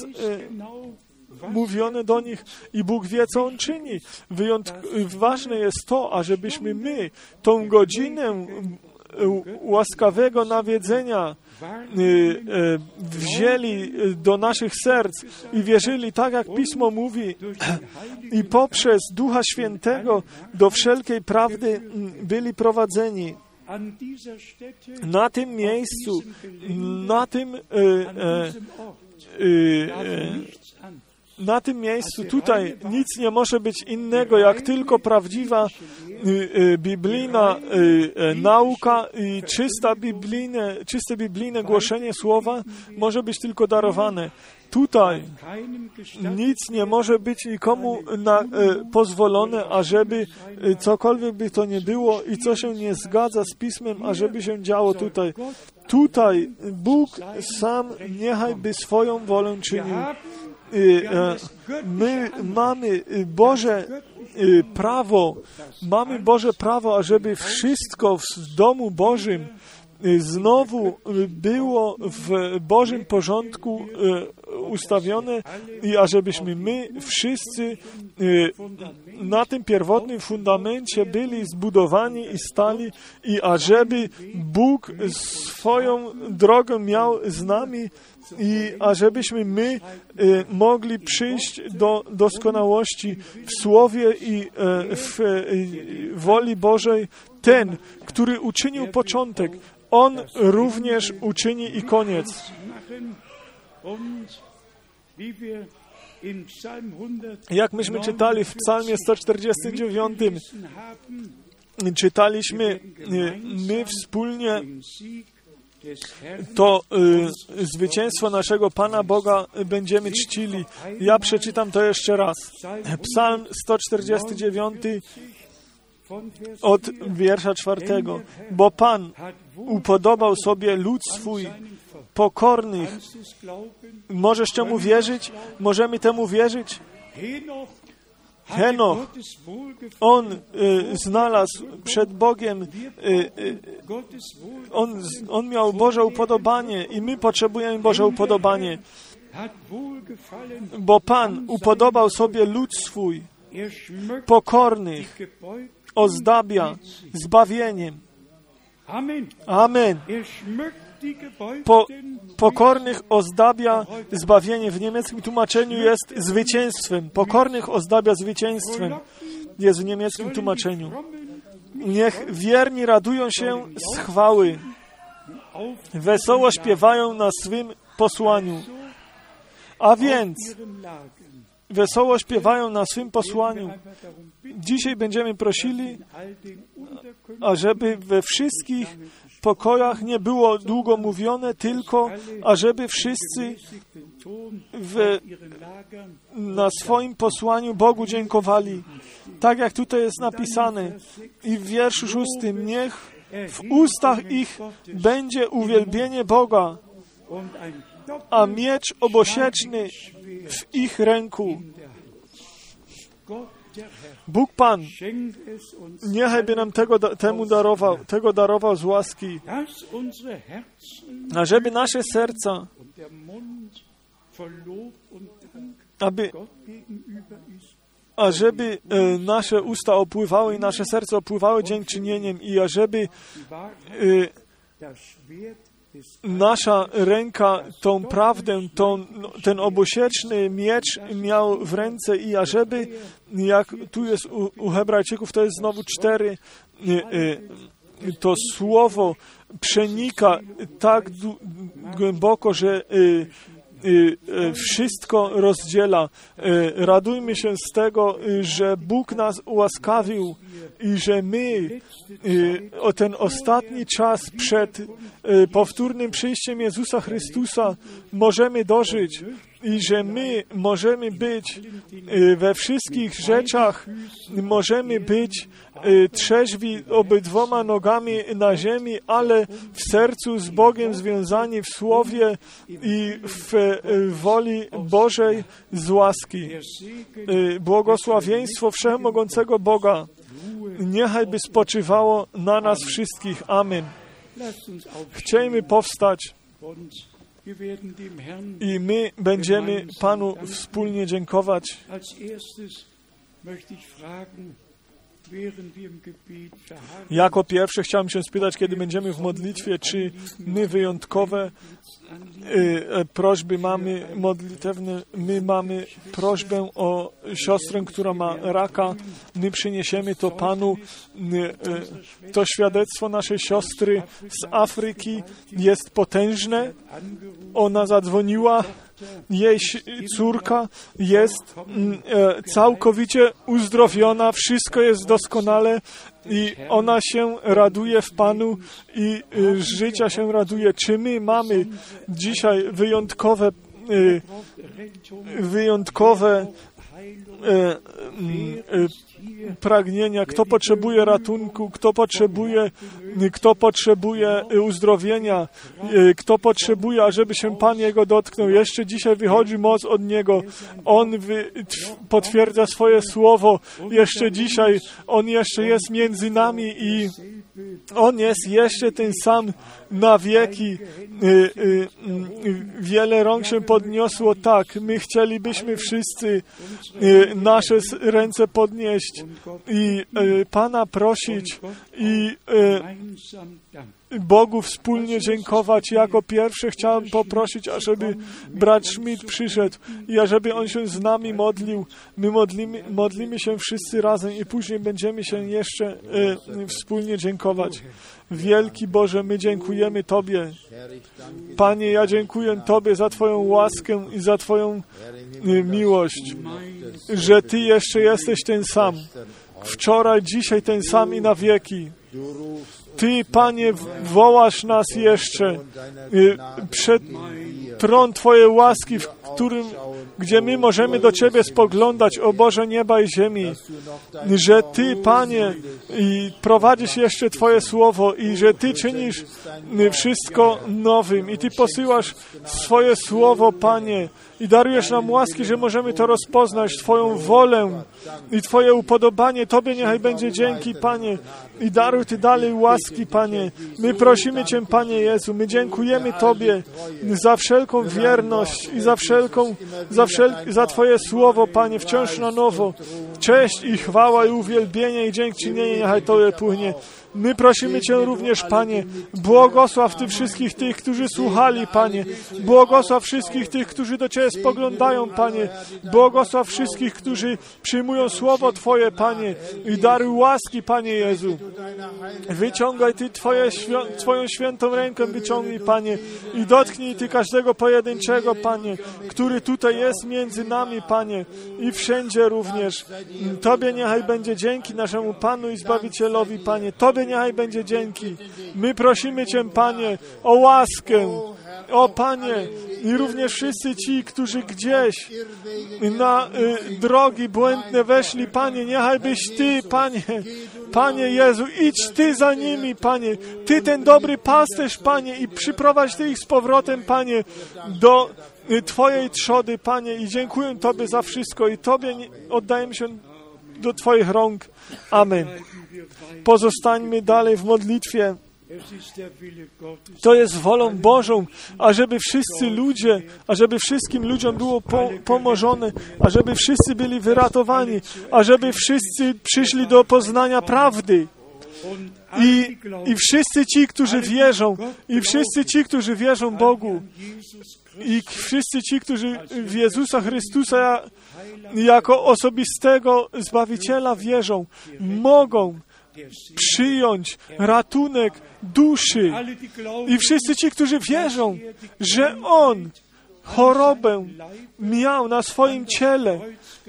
mówione do nich i Bóg wie, co On czyni. Wyjątk ważne jest to, ażebyśmy my tą godzinę łaskawego nawiedzenia wzięli do naszych serc i wierzyli tak, jak Pismo mówi i poprzez Ducha Świętego do wszelkiej prawdy byli prowadzeni. Na tym miejscu, na tym e, e, e, na tym miejscu, tutaj nic nie może być innego, jak tylko prawdziwa y, y, biblijna y, nauka i czysta biblijne, czyste biblijne głoszenie słowa może być tylko darowane. Tutaj nic nie może być nikomu na, pozwolone, ażeby cokolwiek by to nie było i co się nie zgadza z Pismem, ażeby się działo tutaj. Tutaj Bóg sam niechaj by swoją wolę czynił. E, my mamy Boże prawo, mamy Boże prawo, ażeby wszystko w domu Bożym znowu było w Bożym porządku ustawione i ażebyśmy my wszyscy na tym pierwotnym fundamencie byli zbudowani i stali i ażeby Bóg swoją drogę miał z nami i ażebyśmy my mogli przyjść do doskonałości w Słowie i w woli Bożej. Ten, który uczynił początek, on również uczyni i koniec. Jak myśmy czytali w Psalmie 149, czytaliśmy my wspólnie to y, zwycięstwo naszego Pana Boga będziemy czcili. Ja przeczytam to jeszcze raz. Psalm 149 od wiersza czwartego. Bo Pan upodobał sobie lud swój pokornych. Możesz temu wierzyć? Możemy temu wierzyć? Henoch, on y, znalazł przed Bogiem, y, y, on, on miał Boże upodobanie i my potrzebujemy Boże upodobanie, bo Pan upodobał sobie lud swój, pokornych, ozdabia zbawieniem. Amen. Po, pokornych ozdabia zbawienie. W niemieckim tłumaczeniu jest zwycięstwem. Pokornych ozdabia zwycięstwem. Jest w niemieckim tłumaczeniu. Niech wierni radują się z chwały. Wesoło śpiewają na swym posłaniu. A więc wesoło śpiewają na swym posłaniu. Dzisiaj będziemy prosili, ażeby we wszystkich pokojach nie było długo mówione, tylko ażeby wszyscy w, na swoim posłaniu Bogu dziękowali. Tak jak tutaj jest napisane i w wierszu szóstym, niech w ustach ich będzie uwielbienie Boga, a miecz obosieczny w ich ręku. Bóg Pan niechaj by nam tego, temu darował, tego darował z łaski, a żeby nasze serca aby ażeby e, nasze usta opływały i nasze serce opływały dziękczynieniem i ażeby e, nasza ręka tą prawdę, tą, ten obosieczny miecz miał w ręce i ażeby, jak tu jest u, u Hebrajczyków, to jest znowu cztery, e, e, to słowo przenika tak głęboko, że e, wszystko rozdziela. Radujmy się z tego, że Bóg nas ułaskawił i że my o ten ostatni czas przed powtórnym przyjściem Jezusa Chrystusa możemy dożyć i że my możemy być we wszystkich rzeczach, możemy być trzeźwi obydwoma nogami na ziemi, ale w sercu z Bogiem związani w Słowie i w woli Bożej z łaski. Błogosławieństwo Wszechmogącego Boga, niechaj by spoczywało na nas wszystkich. Amen. Chciejmy powstać i my będziemy Panu wspólnie dziękować. Jako pierwsze chciałem się spytać, kiedy będziemy w modlitwie, czy my wyjątkowe prośby mamy modlitewne, my mamy prośbę o siostrę, która ma raka, my przyniesiemy to Panu. Y, y, To świadectwo naszej siostry z Afryki jest potężne. Ona zadzwoniła, jej córka jest mm, e, całkowicie uzdrowiona, wszystko jest doskonale i ona się raduje w Panu i y, życia się raduje. Czy my mamy dzisiaj wyjątkowe, y, wyjątkowe e, pragnienia, kto potrzebuje ratunku, kto potrzebuje, kto potrzebuje uzdrowienia, y, kto potrzebuje, ażeby się Pan Jego dotknął. Jeszcze dzisiaj wychodzi moc od Niego. On potwierdza swoje słowo. Jeszcze dzisiaj On jeszcze jest między nami i On jest jeszcze ten sam na wieki. Y, y, y, Wiele rąk się podniosło. Tak, my chcielibyśmy wszyscy nasze ręce podnieść i Pana prosić i. Bogu wspólnie dziękować. Jako pierwsze chciałem poprosić, ażeby brat Schmidt przyszedł i ażeby on się z nami modlił. My modlimy, modlimy się wszyscy razem i później będziemy się jeszcze e, wspólnie dziękować. Wielki Boże, my dziękujemy Tobie. Panie, ja dziękuję Tobie za Twoją łaskę i za Twoją e, miłość, że Ty jeszcze jesteś ten sam. Wczoraj, dzisiaj ten sam i na wieki. Ty, Panie, wołasz nas jeszcze y, przed tron Twojej łaski, w którym, gdzie my możemy do Ciebie spoglądać, o Boże nieba i ziemi, że Ty, Panie, prowadzisz jeszcze Twoje słowo i że Ty czynisz y, wszystko nowym. I Ty posyłasz swoje słowo, Panie, i darujesz nam łaski, że możemy to rozpoznać, Twoją wolę i Twoje upodobanie. Tobie niechaj będzie dzięki, Panie, i daruj Ty dalej łaski, Panie. My prosimy Cię, Panie Jezu, my dziękujemy Tobie za wszelką wierność i za wszelką, za, wszel, za Twoje słowo, Panie, wciąż na nowo. Cześć i chwała i uwielbienie i dziękczynienie niechaj Tobie płynie. My prosimy Cię również, Panie, błogosław Ty wszystkich tych, którzy słuchali, Panie. Błogosław wszystkich tych, którzy do Ciebie spoglądają, Panie. Błogosław wszystkich, którzy przyjmują Słowo Twoje, Panie. I daruj łaski, Panie Jezu. Wyciągaj Ty Twoje, Twoją świętą rękę, wyciągnij, Panie. I dotknij Ty każdego pojedynczego, Panie, który tutaj jest między nami, Panie. I wszędzie również. Tobie niechaj będzie dzięki naszemu Panu i Zbawicielowi, Panie. Tobie niechaj będzie dzięki. My prosimy Cię, Panie, o łaskę. O Panie, i również wszyscy ci, którzy gdzieś na y, drogi błędne weszli, Panie, niechaj byś Ty, Panie, Panie Jezu, idź Ty za nimi, Panie, Ty ten dobry pasterz, Panie, i przyprowadź Ty ich z powrotem, Panie, do y, Twojej trzody, Panie, i dziękuję Tobie za wszystko i Tobie oddajemy się do Twoich rąk. Amen. Pozostańmy dalej w modlitwie. To jest wolą Bożą, ażeby wszyscy ludzie, ażeby wszystkim ludziom było po, pomożone, ażeby wszyscy byli wyratowani, ażeby wszyscy przyszli do poznania prawdy. I, I wszyscy ci, którzy wierzą, i wszyscy ci, którzy wierzą Bogu, i wszyscy ci, którzy w Jezusa Chrystusa jako osobistego Zbawiciela wierzą, mogą przyjąć ratunek duszy. I wszyscy ci, którzy wierzą, że On chorobę miał na swoim ciele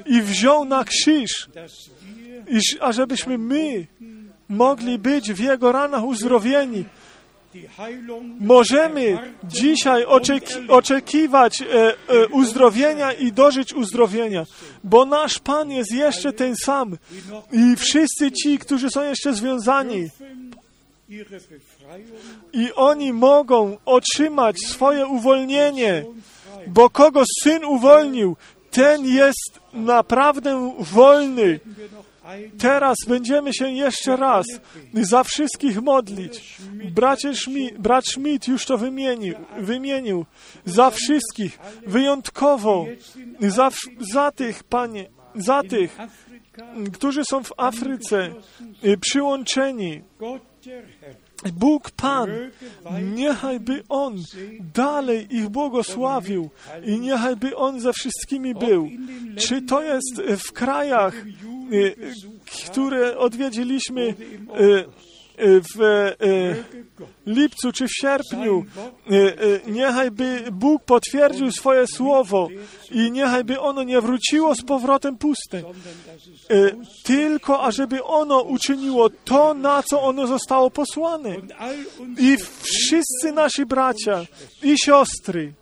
i wziął na krzyż, iż, ażebyśmy my mogli być w Jego ranach uzdrowieni. Możemy dzisiaj oczeki oczekiwać e, e, uzdrowienia i dożyć uzdrowienia, bo nasz Pan jest jeszcze ten sam i wszyscy ci, którzy są jeszcze związani, i oni mogą otrzymać swoje uwolnienie, bo kogo Syn uwolnił, ten jest naprawdę wolny. Teraz będziemy się jeszcze raz za wszystkich modlić. Bracie Schmi, brat Schmidt już to wymienił, wymienił. Za wszystkich, wyjątkowo. Za, za tych, Panie, za tych, którzy są w Afryce y, przyłączeni. Bóg Pan, niechaj by On dalej ich błogosławił i niechaj by On ze wszystkimi był. Czy to jest w krajach, które odwiedziliśmy e, e, w lipcu czy w sierpniu, niechaj by Bóg potwierdził swoje słowo i niechaj by ono nie wróciło z powrotem puste, tylko ażeby ono uczyniło to, na co ono zostało posłane. I wszyscy nasi bracia i siostry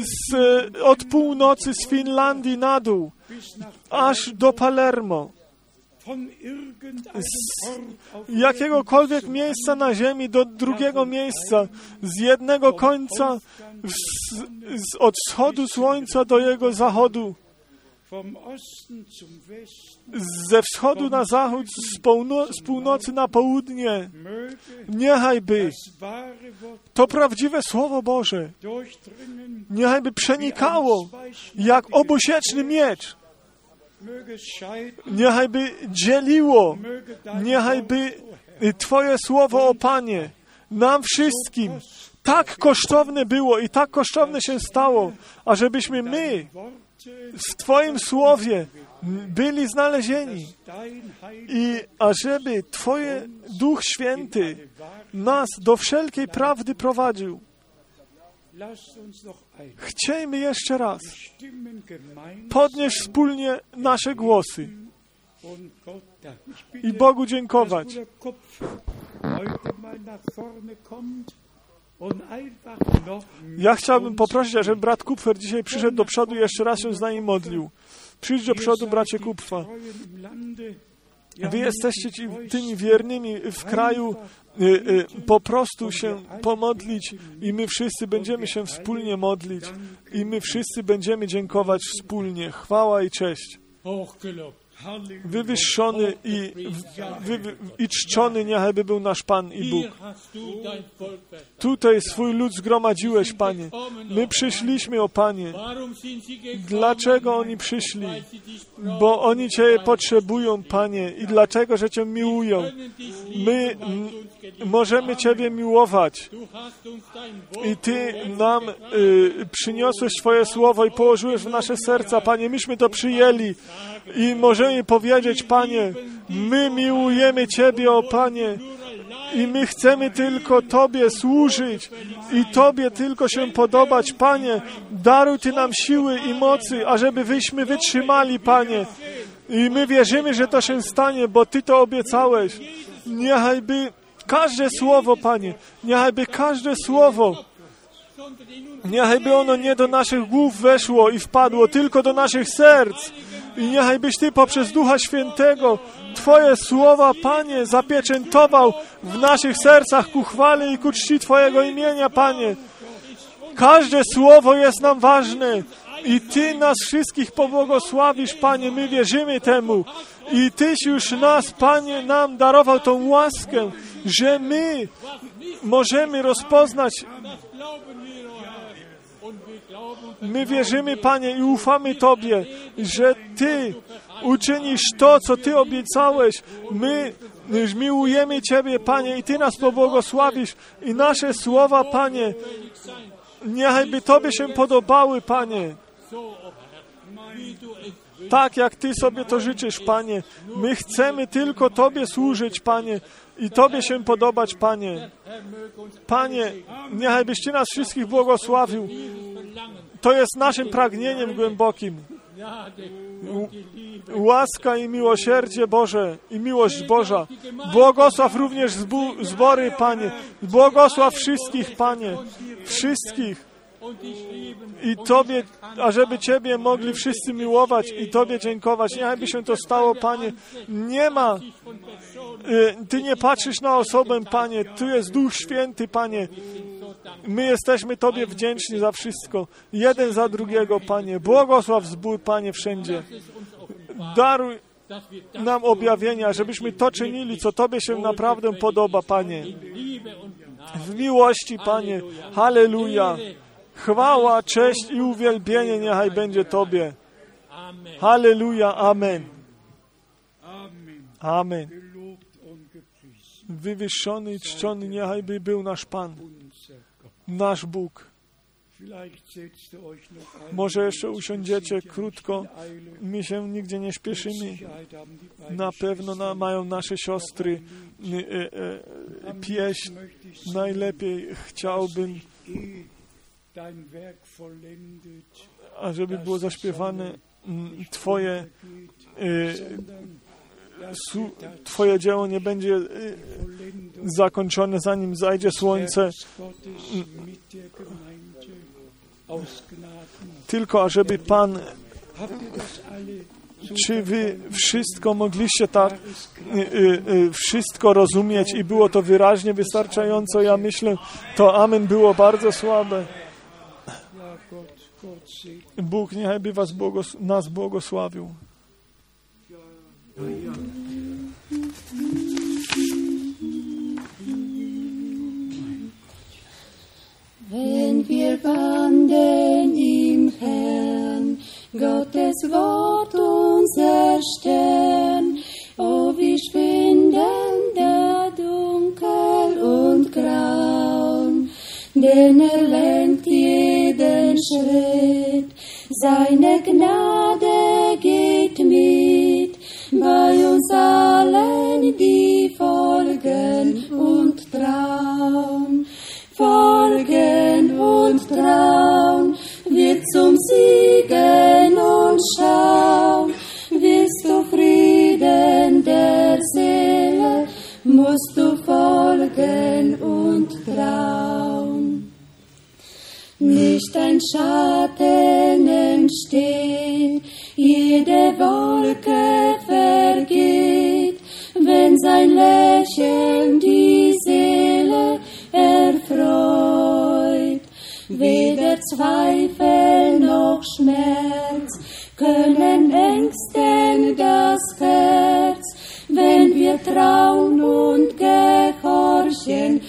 z, od północy z Finlandii na dół, aż do Palermo, z jakiegokolwiek miejsca na ziemi do drugiego miejsca, z jednego końca w, z, od wschodu słońca do jego zachodu, ze wschodu na zachód, z, półno, z północy na południe.
möge
Niechaj by
das wahre Wort
to prawdziwe Słowo Boże,
durchdringen,
niechaj by przenikało jak obusieczny miecz,
möge scheiden,
niechaj by dzieliło,
möge dein
niechaj
Wort,
by y, Twoje Słowo, o Panie, nam wszystkim tak kosztowne było i tak kosztowne się stało, ażebyśmy my w Twoim Słowie byli znalezieni i ażeby Twoje Duch Święty nas do wszelkiej prawdy prowadził. Chciejmy jeszcze raz podnieść wspólnie nasze głosy i Bogu dziękować. Ja chciałbym poprosić, żeby brat Kupfer dzisiaj przyszedł do przodu i jeszcze raz się z nami modlił. Przyjdź do przodu, bracie Kupfa. Wy jesteście ci, tymi wiernymi w kraju, y, y, po prostu się pomodlić i my wszyscy będziemy się wspólnie modlić i my wszyscy będziemy dziękować wspólnie. Chwała i cześć. Wywyższony i, wy, i czczony niechaj by był nasz Pan i Bóg. Tutaj swój lud zgromadziłeś, Panie. My przyszliśmy, o Panie. Dlaczego oni przyszli? Bo oni Cię potrzebują, Panie, i dlaczego, że Cię miłują. My możemy Ciebie miłować. I Ty nam y, przyniosłeś Twoje słowo i położyłeś w nasze serca, Panie. Myśmy to przyjęli i możemy powiedzieć, Panie, my miłujemy Ciebie, o Panie. I my chcemy tylko Tobie służyć i Tobie tylko się podobać, Panie. Daruj Ty nam siły i mocy, ażeby wyśmy wytrzymali, Panie. I my wierzymy, że to się stanie, bo Ty to obiecałeś. Niechaj by każde słowo, Panie, niechaj by każde słowo,
sondern in uns
niechaj by ono nie do naszych głów weszło i wpadło, tylko do naszych serc. I niechaj byś Ty poprzez Ducha Świętego Twoje słowa, Panie, zapieczętował w naszych sercach ku chwale i ku czci Twojego imienia, Panie. Każde słowo jest nam ważne i Ty nas wszystkich pobłogosławisz, Panie. My wierzymy temu. I Tyś już nas, Panie, nam darował tą łaskę, że my możemy rozpoznać
das glauben wir, o Herr. Und wir glauben,
My wierzymy, Panie, i ufamy Tobie, że Ty uczynisz to, co Ty obiecałeś. My miłujemy Ciebie, Panie, i Ty nas pobłogosławisz. I nasze słowa, Panie, niechaj by Tobie się podobały, Panie. Tak, jak Ty sobie to życzysz, Panie. My chcemy tylko Tobie służyć, Panie, i Tobie się podobać, Panie. Panie, niechaj byś Ty nas wszystkich błogosławił. To jest naszym pragnieniem głębokim. Łaska i miłosierdzie Boże i miłość Boża. Błogosław również zbory, Panie. Błogosław wszystkich, Panie. Wszystkich. I Tobie, ażeby Ciebie mogli wszyscy miłować i Tobie dziękować. Niechaj się to stało, Panie. Nie ma. Y, Ty nie patrzysz na osobę, Panie. Tu jest Duch Święty, Panie. My jesteśmy Tobie wdzięczni za wszystko. Jeden za drugiego, Panie. Błogosław zbór, Panie, wszędzie. Daruj nam objawienia, żebyśmy to czynili, co Tobie się naprawdę podoba, Panie. W miłości, Panie. Halleluja. Chwała, cześć i uwielbienie niechaj będzie Tobie. Halleluja. Amen.
Amen.
Wywyższony i czczony niechaj by był nasz Pan, nasz Bóg. Może jeszcze usiądziecie krótko. My się nigdzie nie śpieszymy. Na pewno na, mają nasze siostry y, y, pieśń. Najlepiej chciałbym, ażeby było zaśpiewane Twoje, y, twoje dzieło nie będzie y, zakończone, zanim zajdzie słońce, tylko ażeby Pan, czy Wy wszystko mogliście tak y, wszystko rozumieć i było to wyraźnie wystarczająco. Ja myślę, to amen było bardzo słabe. Bóg niechaj by was błogos- nas błogosławił.
Wenn wir wandeln im Herrn, Gottes Wort unser Stern, oh wie schwinden da dunkel und grau, denn er lenkt jeden Schritt, seine Gnade geht mit, bei uns allen, die folgen und trauen. Folgen und trauen, wird zum Siegen und schauen, willst du Frieden der Seele, musst du folgen und trauen. Nicht ein Schatten entsteht, jede Wolke vergeht, wenn sein Lächeln die Seele erfreut. Weder Zweifel noch Schmerz können ängsten das Herz, wenn wir trauen und gehorchen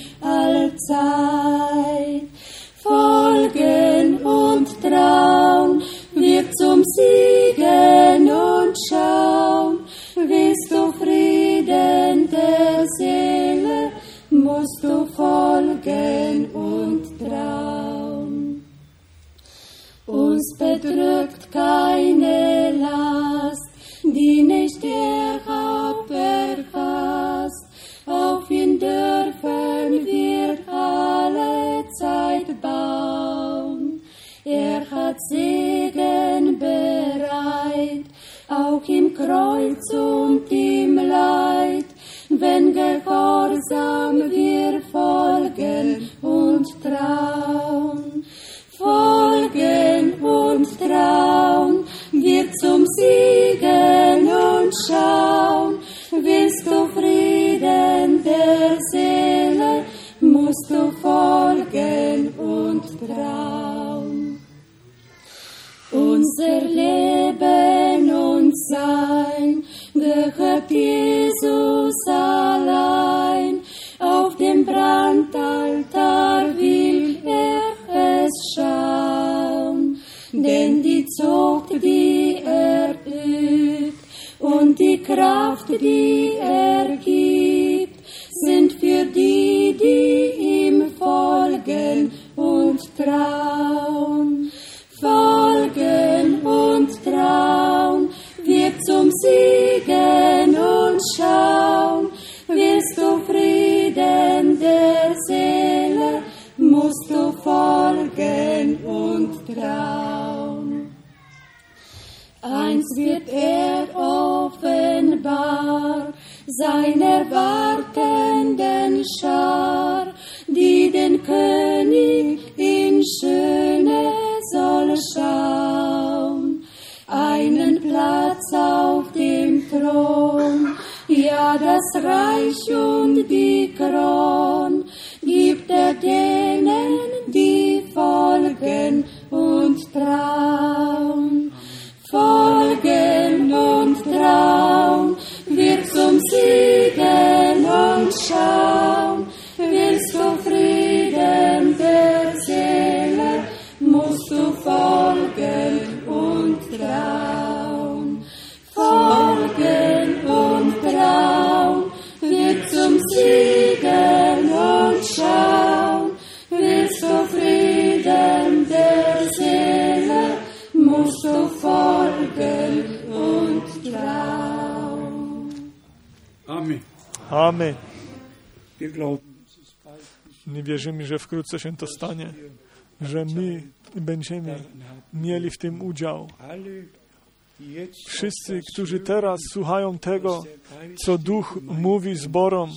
wierzymy, że wkrótce się to stanie, że my będziemy mieli w tym udział. Wszyscy, którzy teraz słuchają tego, co Duch mówi zborom,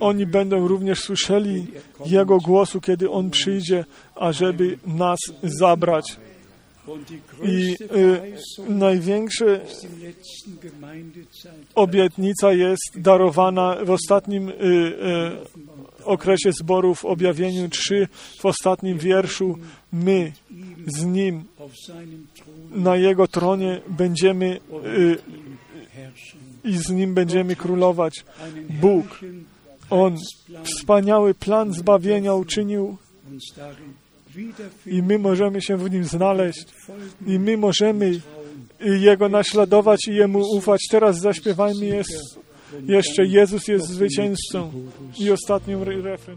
oni będą również słyszeli Jego głosu, kiedy On przyjdzie, ażeby nas zabrać. I y, największa obietnica jest darowana w ostatnim y, y, okresie zborów w objawieniu 3, w ostatnim wierszu. My z Nim na Jego tronie będziemy y, i z Nim będziemy królować. Bóg, On wspaniały plan zbawienia uczynił i my możemy się w Nim znaleźć i my możemy. Jego naśladować i Jemu ufać. Teraz zaśpiewajmy jest, jeszcze Jezus jest zwycięzcą. I ostatni re- refren.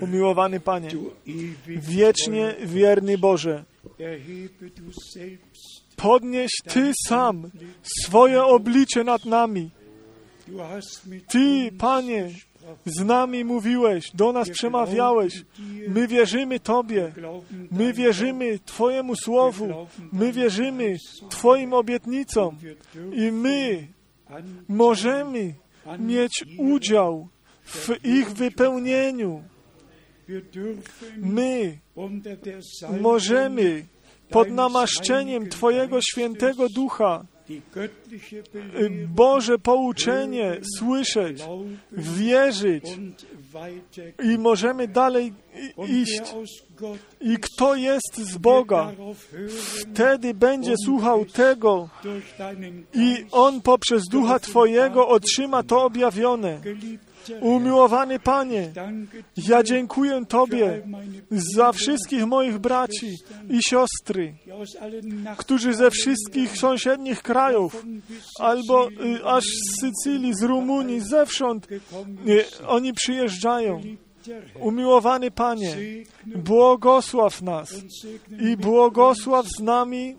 Umiłowany Panie, wiecznie wierny Boże, podnieś Ty sam swoje oblicze nad nami. Ty, Panie, z nami mówiłeś, do nas przemawiałeś. My wierzymy Tobie. My wierzymy Twojemu słowu. My wierzymy Twoim obietnicom. I my możemy mieć udział w ich wypełnieniu. My możemy pod namaszczeniem Twojego świętego ducha Boże pouczenie słyszeć, wierzyć i możemy dalej iść. I kto jest z Boga, wtedy będzie słuchał tego i On poprzez Ducha Twojego otrzyma to objawione. Umiłowany Panie, ja dziękuję Tobie za wszystkich moich braci i siostry, którzy ze wszystkich sąsiednich krajów, albo y, aż z Sycylii, z Rumunii, zewsząd, y, oni przyjeżdżają. Umiłowany Panie, błogosław nas i błogosław z nami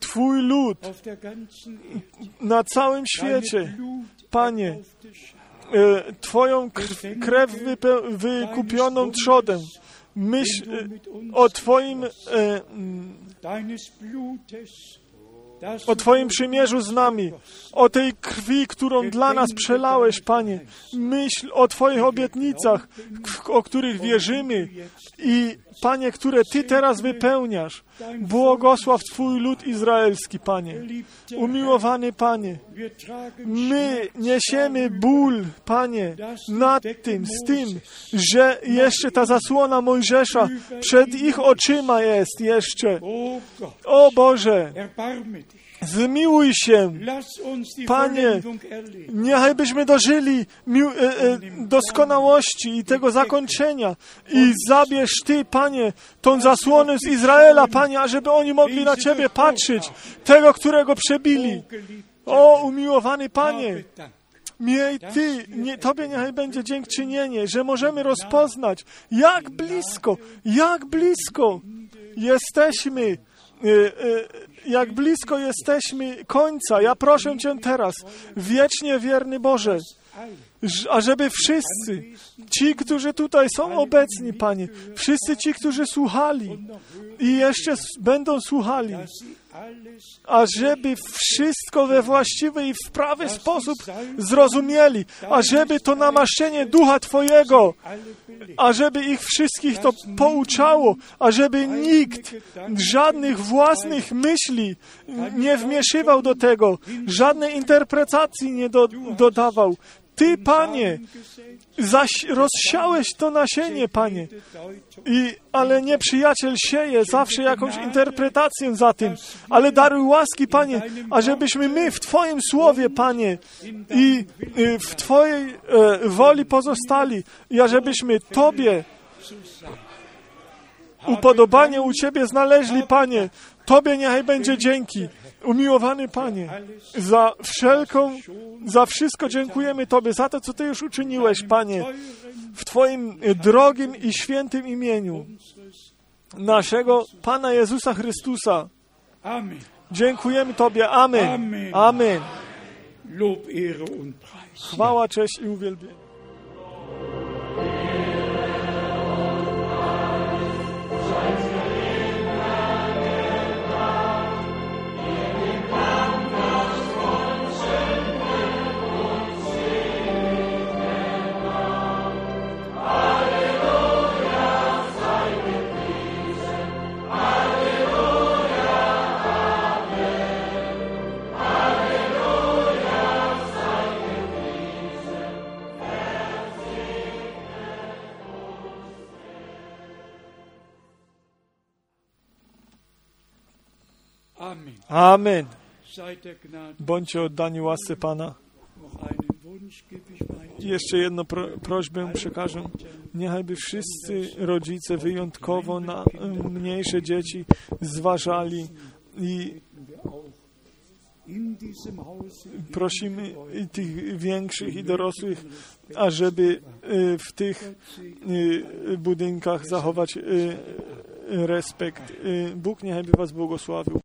Twój lud na całym świecie. Panie, Twoją krw, krew wykupioną trzodem. Myśl e, o Twoim, e, mm, o Twoim przymierzu z nami, o tej krwi, którą dla nas przelałeś, Panie. Myśl o Twoich obietnicach, o których wierzymy i, Panie, które Ty teraz wypełniasz. Błogosław Twój lud izraelski, Panie. Umiłowany Panie, My niesiemy ból, Panie, nad tym, z tym, że jeszcze ta zasłona Mojżesza przed ich oczyma jest jeszcze.
O
Boże. Zmiłuj się. Panie,
Vollendung erleben.
Niechaj byśmy dożyli e, e, doskonałości i tego zakończenia. I zabierz Ty, Panie, tą zasłonę z Izraela, Panie, ażeby oni mogli na Ciebie patrzeć, tego, którego przebili.
O
umiłowany Panie,
Dank.
Miej Ty, nie, Tobie niechaj będzie dziękczynienie, że możemy rozpoznać, jak blisko, jak blisko jesteśmy, e, e, jak blisko jesteśmy końca. Ja proszę Cię teraz, wiecznie wierny Boże, ażeby wszyscy, ci, którzy tutaj są obecni, Panie, wszyscy ci, którzy słuchali i jeszcze będą słuchali, ażeby wszystko we właściwy i w prawy sposób zrozumieli, ażeby to namaszczenie Ducha Twojego, ażeby ich wszystkich to pouczało, ażeby nikt żadnych własnych myśli nie wmieszywał do tego, żadnej interpretacji nie do, dodawał. Ty, Panie, zaś rozsiałeś to nasienie, Panie. I, ale nieprzyjaciel sieje zawsze jakąś interpretację za tym. Ale daruj łaski, Panie, ażebyśmy my w Twoim słowie, Panie, i y, w Twojej e, woli pozostali, i ażebyśmy Tobie upodobanie u Ciebie znaleźli, Panie. Tobie niechaj będzie dzięki. Umiłowany Panie, za wszelką, za wszystko dziękujemy Tobie, za to, co Ty już uczyniłeś, Panie, w Twoim drogim i świętym imieniu naszego Pana Jezusa Chrystusa.
Amen.
Dziękujemy Tobie. Amen.
Amen.
Chwała, cześć i uwielbienie.
Amen.
Bądźcie oddani łasce Pana. Jeszcze jedną pro, prośbę przekażę. Niechaj by wszyscy rodzice wyjątkowo na em, mniejsze dzieci zważali i prosimy tych większych i dorosłych, ażeby y, w tych y, budynkach zachować y, respekt. Y, Bóg niechaj by Was błogosławił.